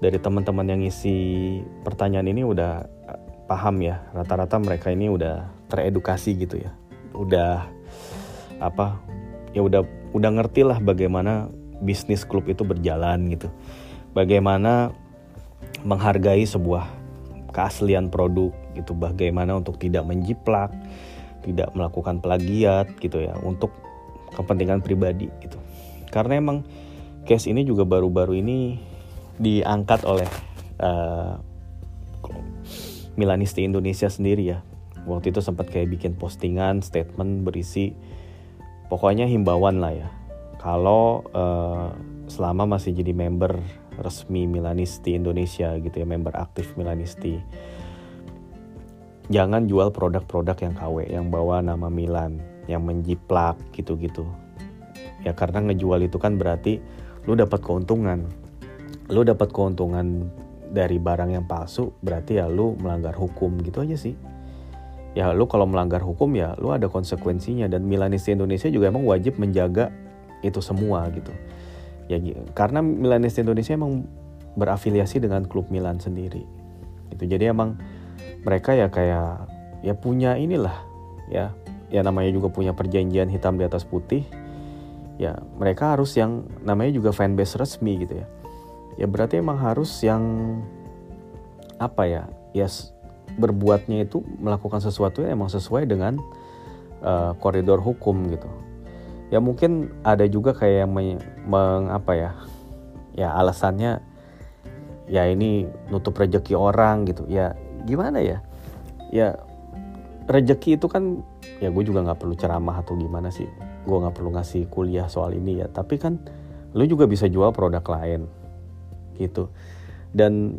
dari teman-teman yang ngisi pertanyaan ini udah paham ya. Rata-rata mereka ini udah teredukasi gitu ya. Udah apa ya udah udah ngerti lah bagaimana bisnis klub itu berjalan gitu. Bagaimana menghargai sebuah keaslian produk gitu. Bagaimana untuk tidak menjiplak tidak melakukan plagiat gitu ya untuk kepentingan pribadi gitu. Karena emang case ini juga baru-baru ini diangkat oleh uh, Milanisti Indonesia sendiri ya. Waktu itu sempat kayak bikin postingan statement berisi pokoknya himbauan lah ya. Kalau uh, selama masih jadi member resmi Milanisti Indonesia gitu ya member aktif Milanisti jangan jual produk-produk yang KW yang bawa nama Milan yang menjiplak gitu-gitu. Ya karena ngejual itu kan berarti lu dapat keuntungan. Lu dapat keuntungan dari barang yang palsu berarti ya lu melanggar hukum gitu aja sih. Ya lu kalau melanggar hukum ya lu ada konsekuensinya. Dan Milanis Indonesia juga emang wajib menjaga itu semua gitu. Ya karena Milanis Indonesia emang berafiliasi dengan klub Milan sendiri gitu. Jadi emang mereka ya kayak ya punya inilah ya. Ya namanya juga punya perjanjian hitam di atas putih. Ya mereka harus yang namanya juga fanbase resmi gitu ya. Ya berarti emang harus yang apa ya ya berbuatnya itu melakukan sesuatu yang emang sesuai dengan uh, koridor hukum gitu. Ya mungkin ada juga kayak yang meng, meng apa ya ya alasannya ya ini nutup rejeki orang gitu. Ya gimana ya? Ya rejeki itu kan ya gue juga nggak perlu ceramah atau gimana sih. Gue nggak perlu ngasih kuliah soal ini ya. Tapi kan lu juga bisa jual produk lain gitu. Dan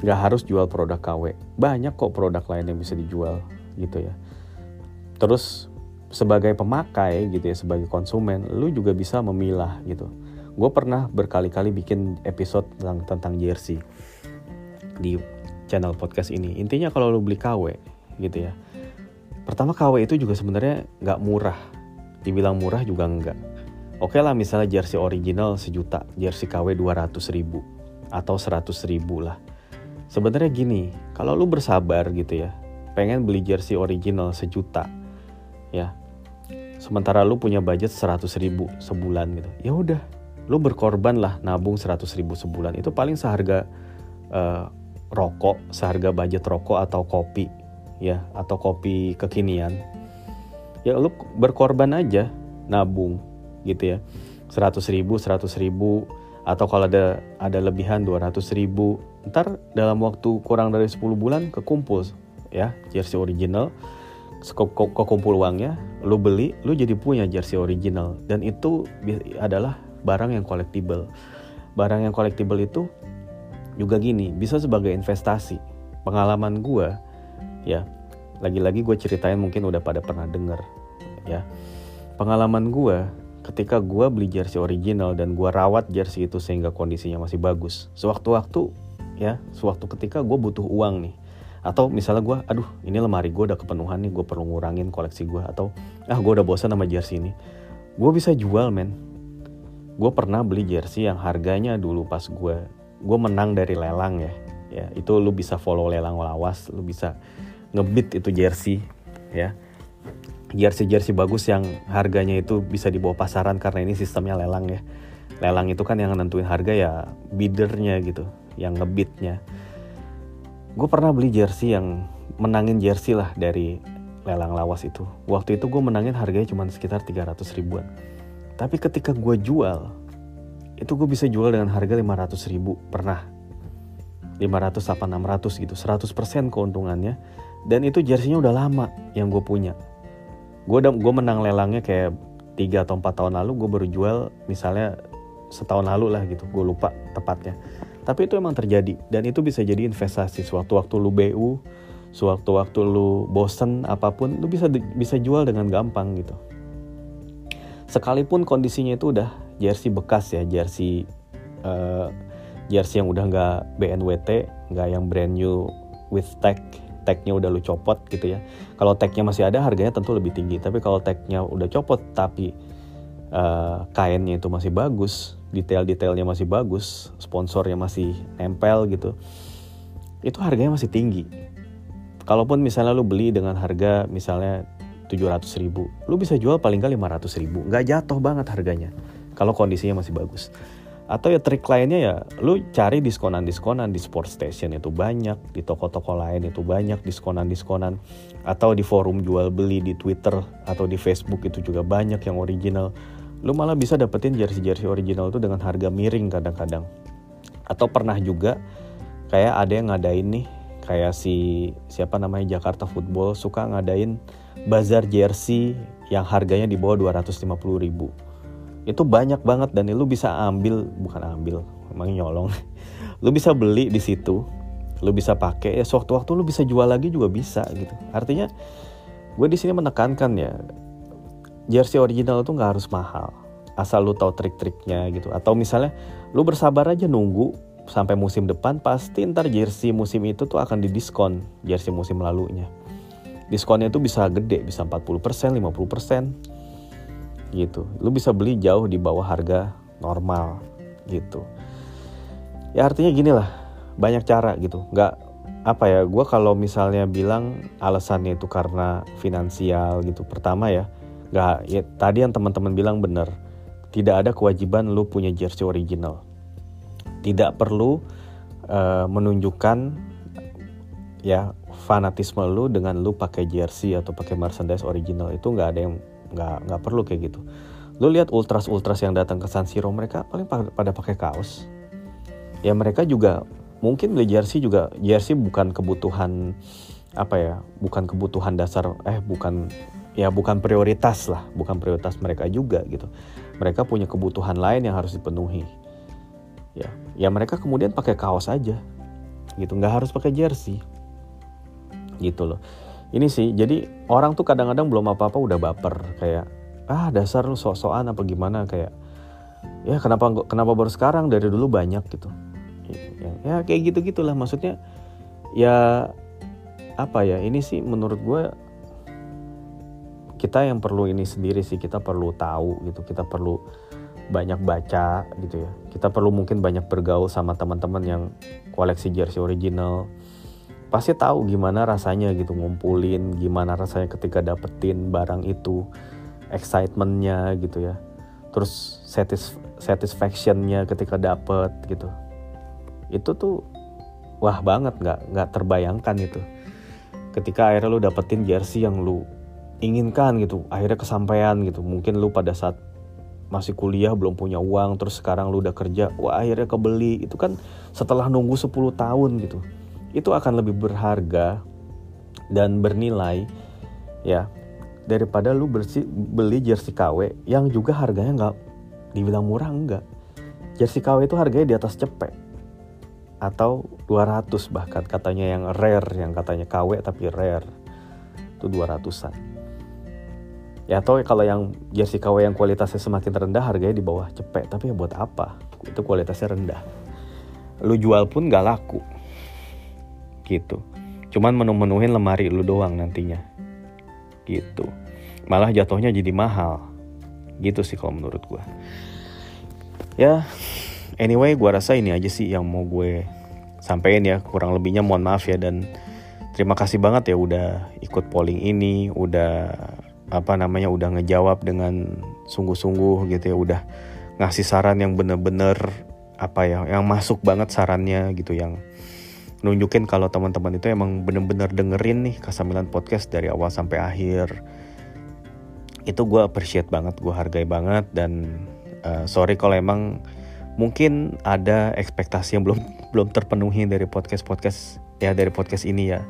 nggak harus jual produk KW banyak kok produk lain yang bisa dijual gitu ya. Terus sebagai pemakai gitu ya sebagai konsumen lu juga bisa memilah gitu. Gue pernah berkali-kali bikin episode tentang tentang jersey di channel podcast ini. Intinya kalau lu beli KW gitu ya. Pertama KW itu juga sebenarnya nggak murah. Dibilang murah juga enggak oke lah misalnya jersey original sejuta jersey KW 200 ribu atau 100 ribu lah. Sebenarnya gini, kalau lu bersabar gitu ya, pengen beli jersey original sejuta, ya, sementara lu punya budget 100 ribu sebulan gitu, ya udah, lu berkorban lah nabung 100 ribu sebulan. Itu paling seharga uh, rokok, seharga budget rokok atau kopi, ya, atau kopi kekinian, ya lu berkorban aja nabung gitu ya, 100 ribu, 100 ribu, atau kalau ada ada lebihan 200 ribu ntar dalam waktu kurang dari 10 bulan kekumpul ya jersey original kekumpul uangnya lu beli lu jadi punya jersey original. Dan itu adalah barang yang collectible. Barang yang collectible itu juga gini bisa sebagai investasi. Pengalaman gue ya lagi-lagi gue ceritain mungkin udah pada pernah denger ya. Pengalaman gue ketika gue beli jersey original dan gue rawat jersey itu sehingga kondisinya masih bagus. Sewaktu-waktu ya sewaktu ketika gue butuh uang nih. Atau misalnya gue aduh ini lemari gue udah kepenuhan nih gue perlu ngurangin koleksi gue atau ah gue udah bosan sama jersey ini. Gue bisa jual men. Gue pernah beli jersey yang harganya dulu pas gue gue menang dari lelang ya ya itu lu bisa follow lelang lawas lu bisa ngebit itu jersey ya jersey-jersey bagus yang harganya itu bisa dibawa pasaran karena ini sistemnya lelang ya. Lelang itu kan yang nentuin harga ya bidernya gitu, yang ngebitnya. Gue pernah beli jersey yang menangin jersey lah dari lelang lawas itu. Waktu itu gue menangin harganya cuma sekitar 300 ribuan. Tapi ketika gue jual, itu gue bisa jual dengan harga 500 ribu. Pernah. 500 apa 600 gitu, 100% keuntungannya. Dan itu jerseynya udah lama yang gue punya. Gue gue menang lelangnya kayak tiga atau empat tahun lalu gue baru jual misalnya setahun lalu lah gitu. Gue lupa tepatnya. Tapi itu emang terjadi. Dan itu bisa jadi investasi. Sewaktu-waktu lu BU sewaktu-waktu lu bosen apa pun lu bisa bisa jual dengan gampang gitu. Sekalipun kondisinya itu udah jersey bekas ya jersey uh, jersey yang udah nggak BNWT nggak yang brand new with tag. Tagnya udah lu copot gitu ya. Kalau tagnya masih ada harganya tentu lebih tinggi. Tapi kalau tagnya udah copot tapi uh, kainnya itu masih bagus detail-detailnya masih bagus sponsornya masih nempel gitu itu harganya masih tinggi. Kalaupun misalnya lu beli dengan harga misalnya 700 ribu lu bisa jual paling kali 500 ribu. Nggak jatuh banget harganya kalau kondisinya masih bagus. Atau ya trik lainnya ya lu cari diskonan-diskonan di sport station itu banyak di toko-toko lain itu banyak diskonan-diskonan. Atau di forum jual beli di Twitter atau di Facebook itu juga banyak yang original. Lu malah bisa dapetin jersey-jersey original itu dengan harga miring kadang-kadang. Atau pernah juga kayak ada yang ngadain nih kayak si siapa namanya Jakarta Football suka ngadain bazar jersey yang harganya di bawah 250 ribu itu banyak banget dan lu bisa ambil bukan ambil emang nyolong. Lu bisa beli di situ lu bisa pakai ya sewaktu-waktu lu bisa jual lagi juga bisa gitu. Artinya gue di sini menekankan ya jersey original itu nggak harus mahal. Asal lu tahu trik-triknya gitu. Atau misalnya lu bersabar aja nunggu sampai musim depan pasti ntar jersey musim itu tuh akan didiskon jersey musim lalunya. Diskonnya itu bisa gede bisa 40% 50% gitu. Lu bisa beli jauh di bawah harga normal gitu. Ya artinya gini lah banyak cara gitu. Nggak apa ya gue kalau misalnya bilang alasannya itu karena finansial gitu. Pertama ya nggak ya tadi yang teman-teman bilang bener. Tidak ada kewajiban lu punya jersey original. Tidak perlu uh, menunjukkan ya fanatisme lu dengan lu pakai jersey atau pakai merchandise original. Itu nggak ada yang nggak nggak perlu kayak gitu. Lu lihat ultras ultras yang datang ke San Siro mereka paling pada pakai kaos. Ya mereka juga mungkin beli jersey juga jersey bukan kebutuhan apa ya bukan kebutuhan dasar eh bukan ya bukan prioritas lah bukan prioritas mereka juga gitu. Mereka punya kebutuhan lain yang harus dipenuhi. Ya ya mereka kemudian pakai kaos aja gitu nggak harus pakai jersey gitu loh ini sih jadi orang tuh kadang-kadang belum apa-apa udah baper kayak ah dasar lu sok-sokan apa gimana kayak ya kenapa kenapa baru sekarang dari dulu banyak gitu ya, ya kayak gitu gitulah maksudnya ya apa ya ini sih menurut gue kita yang perlu ini sendiri sih kita perlu tahu gitu kita perlu banyak baca gitu ya. Kita perlu mungkin banyak bergaul sama teman-teman yang koleksi jersey original. Pasti tahu gimana rasanya gitu ngumpulin, gimana rasanya ketika dapetin barang itu, excitementnya gitu ya. Terus satis satisfactionnya ketika dapet gitu. Itu tuh wah banget nggak nggak terbayangkan itu. Ketika akhirnya lu dapetin jersey yang lu inginkan gitu, akhirnya kesampaian gitu. Mungkin lu pada saat masih kuliah belum punya uang terus sekarang lu udah kerja wah akhirnya kebeli itu kan setelah nunggu 10 tahun gitu itu akan lebih berharga dan bernilai ya daripada lu bersih, beli jersey KW yang juga harganya nggak dibilang murah enggak. Jersey KW itu harganya di atas cepet atau 200 bahkan katanya yang rare yang katanya KW tapi rare itu 200an ya atau kalau yang jersey KW yang kualitasnya semakin rendah harganya di bawah cepet tapi ya buat apa? Itu kualitasnya rendah. Lu jual pun gak laku gitu. Cuman menu-menuhin lemari lu doang nantinya. Gitu. Malah jatuhnya jadi mahal. Gitu sih kalau menurut gue ya anyway gue rasa ini aja sih yang mau gue sampein ya. Kurang lebihnya mohon maaf ya dan terima kasih banget ya udah ikut polling ini udah apa namanya udah ngejawab dengan sungguh-sungguh gitu ya. Udah ngasih saran yang bener-bener apa ya yang masuk banget sarannya gitu yang nunjukin kalau teman-teman itu emang bener-bener dengerin nih Kasamilan Podcast dari awal sampai akhir. Itu gue appreciate banget gue hargai banget dan uh, sorry kalau emang mungkin ada ekspektasi yang belum belum terpenuhi dari podcast podcast ya dari podcast ini ya.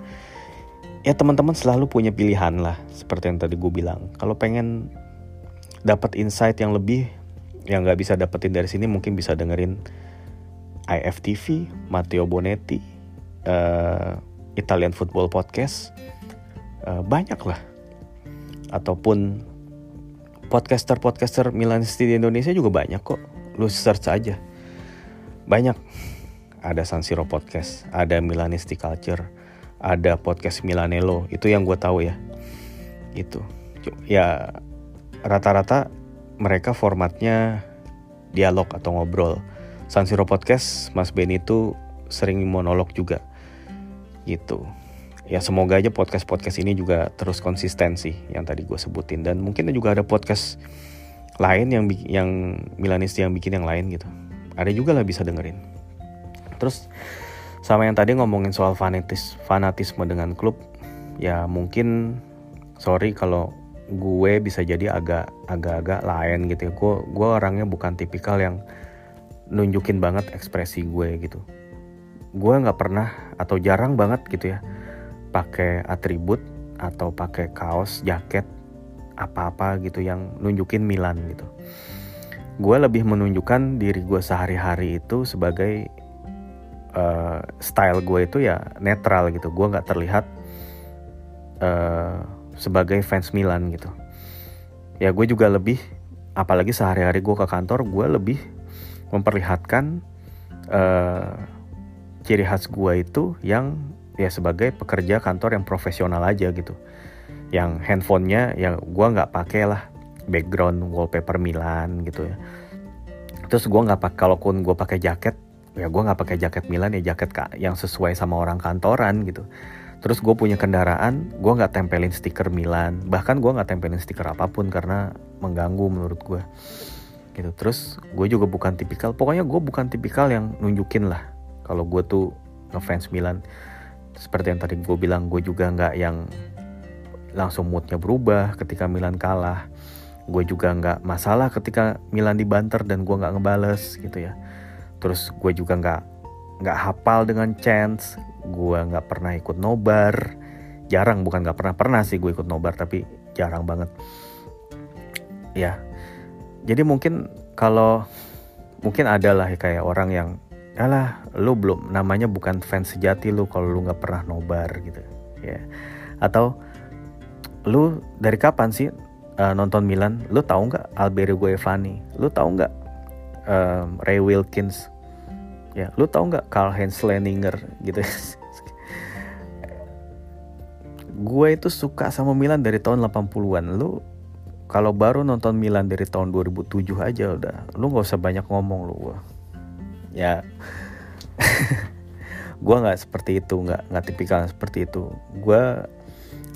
Ya teman-teman selalu punya pilihan lah seperti yang tadi gue bilang. Kalau pengen dapat insight yang lebih yang nggak bisa dapetin dari sini mungkin bisa dengerin IFTV Matteo Bonetti uh, Italian Football Podcast uh, banyak lah ataupun podcaster-podcaster Milanisti di Indonesia juga banyak kok. Lu search aja. Banyak. Ada San Siro Podcast ada Milanisti Culture ada podcast Milanello. Itu yang gue tahu ya. Itu. Ya rata-rata mereka formatnya dialog atau ngobrol. San Siro Podcast Mas Ben itu sering monolog juga gitu. Ya semoga aja podcast podcast ini juga terus konsisten sih yang tadi gue sebutin. Dan mungkin juga ada podcast lain yang yang Milanisti yang bikin yang lain gitu. Ada juga lah bisa dengerin. Terus sama yang tadi ngomongin soal fanatis fanatisme dengan klub ya mungkin sorry kalau gue bisa jadi agak agak-agak lain gitu ya. Gue gue orangnya bukan tipikal yang nunjukin banget ekspresi gue gitu gue nggak pernah atau jarang banget gitu ya pakai atribut atau pakai kaos jaket apa-apa gitu yang nunjukin Milan gitu. Gue lebih menunjukkan diri gue sehari-hari itu sebagai uh, style gue itu ya netral gitu. Gue nggak terlihat uh, sebagai fans Milan gitu. Ya gue juga lebih apalagi sehari-hari gue ke kantor gue lebih memperlihatkan uh, ciri khas gue itu yang ya sebagai pekerja kantor yang profesional aja gitu. Yang handphonenya ya gue nggak pakai lah. Background wallpaper Milan gitu ya. Terus gue nggak pakai kalaupun gue pakai jaket ya gue nggak pakai jaket Milan ya jaket kak yang sesuai sama orang kantoran gitu. Terus gue punya kendaraan gue nggak tempelin stiker Milan. Bahkan gue nggak tempelin stiker apa pun karena mengganggu menurut gue gitu terus gue juga bukan tipikal. Pokoknya gue bukan tipikal yang nunjukin lah kalau gue tuh ngefans Milan. Seperti yang tadi gue bilang gue juga nggak yang langsung moodnya berubah ketika Milan kalah. Gue juga nggak masalah ketika Milan dibanter dan gue nggak ngebales gitu ya. Terus gue juga nggak nggak hafal dengan chance. Gue nggak pernah ikut nobar. Jarang bukan nggak pernah pernah sih gue ikut nobar tapi jarang banget. Ya. Jadi mungkin kalau mungkin ada lah kayak orang yang alah lu belum namanya bukan fans sejati lu kalau lu nggak pernah nobar gitu ya. Atau lu dari kapan sih uh, nonton Milan? Lu tahu nggak Alberio Guevani? Lu tahu nggak um, Ray Wilkins? Ya lu tahu nggak Karl Heinz Leninger gitu? Gue itu suka sama Milan dari tahun 80-an lu kalau baru nonton Milan dari tahun 2007 aja udah lu nggak usah banyak ngomong lu ya. Gue nggak seperti itu nggak nggak tipikal seperti itu. Gue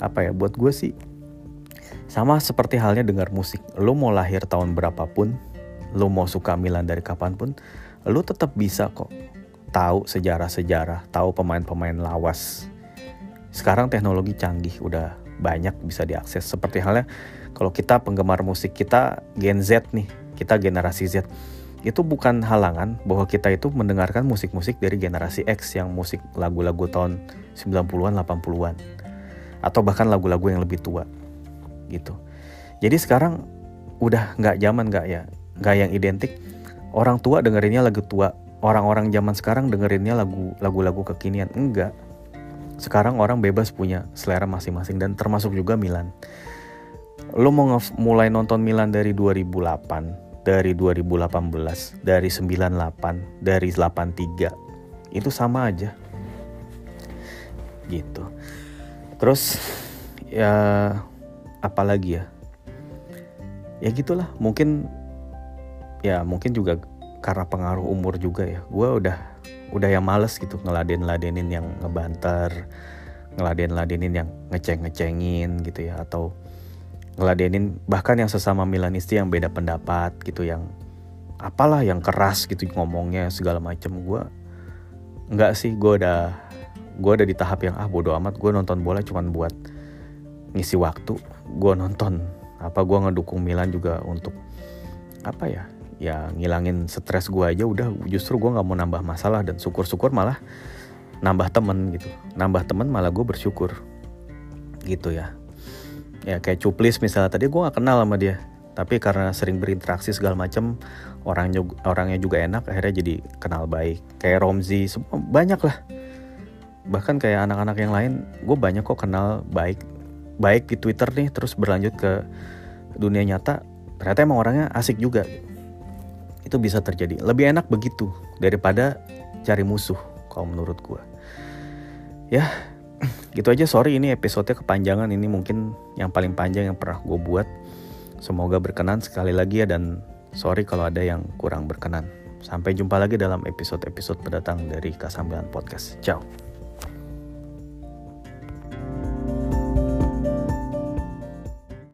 apa ya buat gue sih sama seperti halnya dengar musik. Lo mau lahir tahun berapapun lo mau suka Milan dari kapan pun lo tetap bisa kok tahu sejarah-sejarah tahu pemain-pemain lawas. Sekarang teknologi canggih udah banyak bisa diakses. Seperti halnya kalau kita penggemar musik kita Gen Z nih kita generasi Z itu bukan halangan bahwa kita itu mendengarkan musik-musik dari generasi X yang musik lagu-lagu tahun 90-an, 80-an atau bahkan lagu-lagu yang lebih tua gitu. Jadi sekarang udah nggak zaman nggak ya, nggak yang identik. Orang tua dengerinnya lagu tua, orang-orang zaman sekarang dengerinnya lagu lagu-lagu kekinian enggak. Sekarang orang bebas punya selera masing-masing dan termasuk juga Milan. Lo mau mulai nonton Milan dari 2008 dari 2018, dari 98, dari 83 itu sama aja. Gitu. Terus ya apalagi ya? Ya gitulah, mungkin ya mungkin juga karena pengaruh umur juga ya. Gue udah udah yang males gitu ngeladen-ladenin yang ngebanter, ngeladen-ladenin yang ngeceng-ngecengin gitu ya atau ngeladenin bahkan yang sesama Milanisti yang beda pendapat gitu yang apalah yang keras gitu ngomongnya segala macam gue nggak sih gue udah gue udah di tahap yang ah bodo amat gue nonton bola cuman buat ngisi waktu gue nonton. Apa gue ngedukung Milan juga untuk apa ya ya ngilangin stres gue aja udah justru gue nggak mau nambah masalah dan syukur-syukur malah nambah temen gitu. Nambah temen malah gue bersyukur gitu ya ya kayak cuplis misalnya tadi gue gak kenal sama dia. Tapi karena sering berinteraksi segala macam orangnya orangnya juga enak akhirnya jadi kenal baik. Kayak Romzi semua banyak lah. Bahkan kayak anak-anak yang lain gue banyak kok kenal baik baik di Twitter nih terus berlanjut ke dunia nyata. Ternyata emang orangnya asik juga. Itu bisa terjadi. Lebih enak begitu daripada cari musuh kalau menurut gue ya gitu aja sorry ini episodenya kepanjangan. Ini mungkin yang paling panjang yang pernah gue buat. Semoga berkenan sekali lagi ya dan sorry kalau ada yang kurang berkenan. Sampai jumpa lagi dalam episode-episode pendatang dari Kasambilan Podcast. Ciao.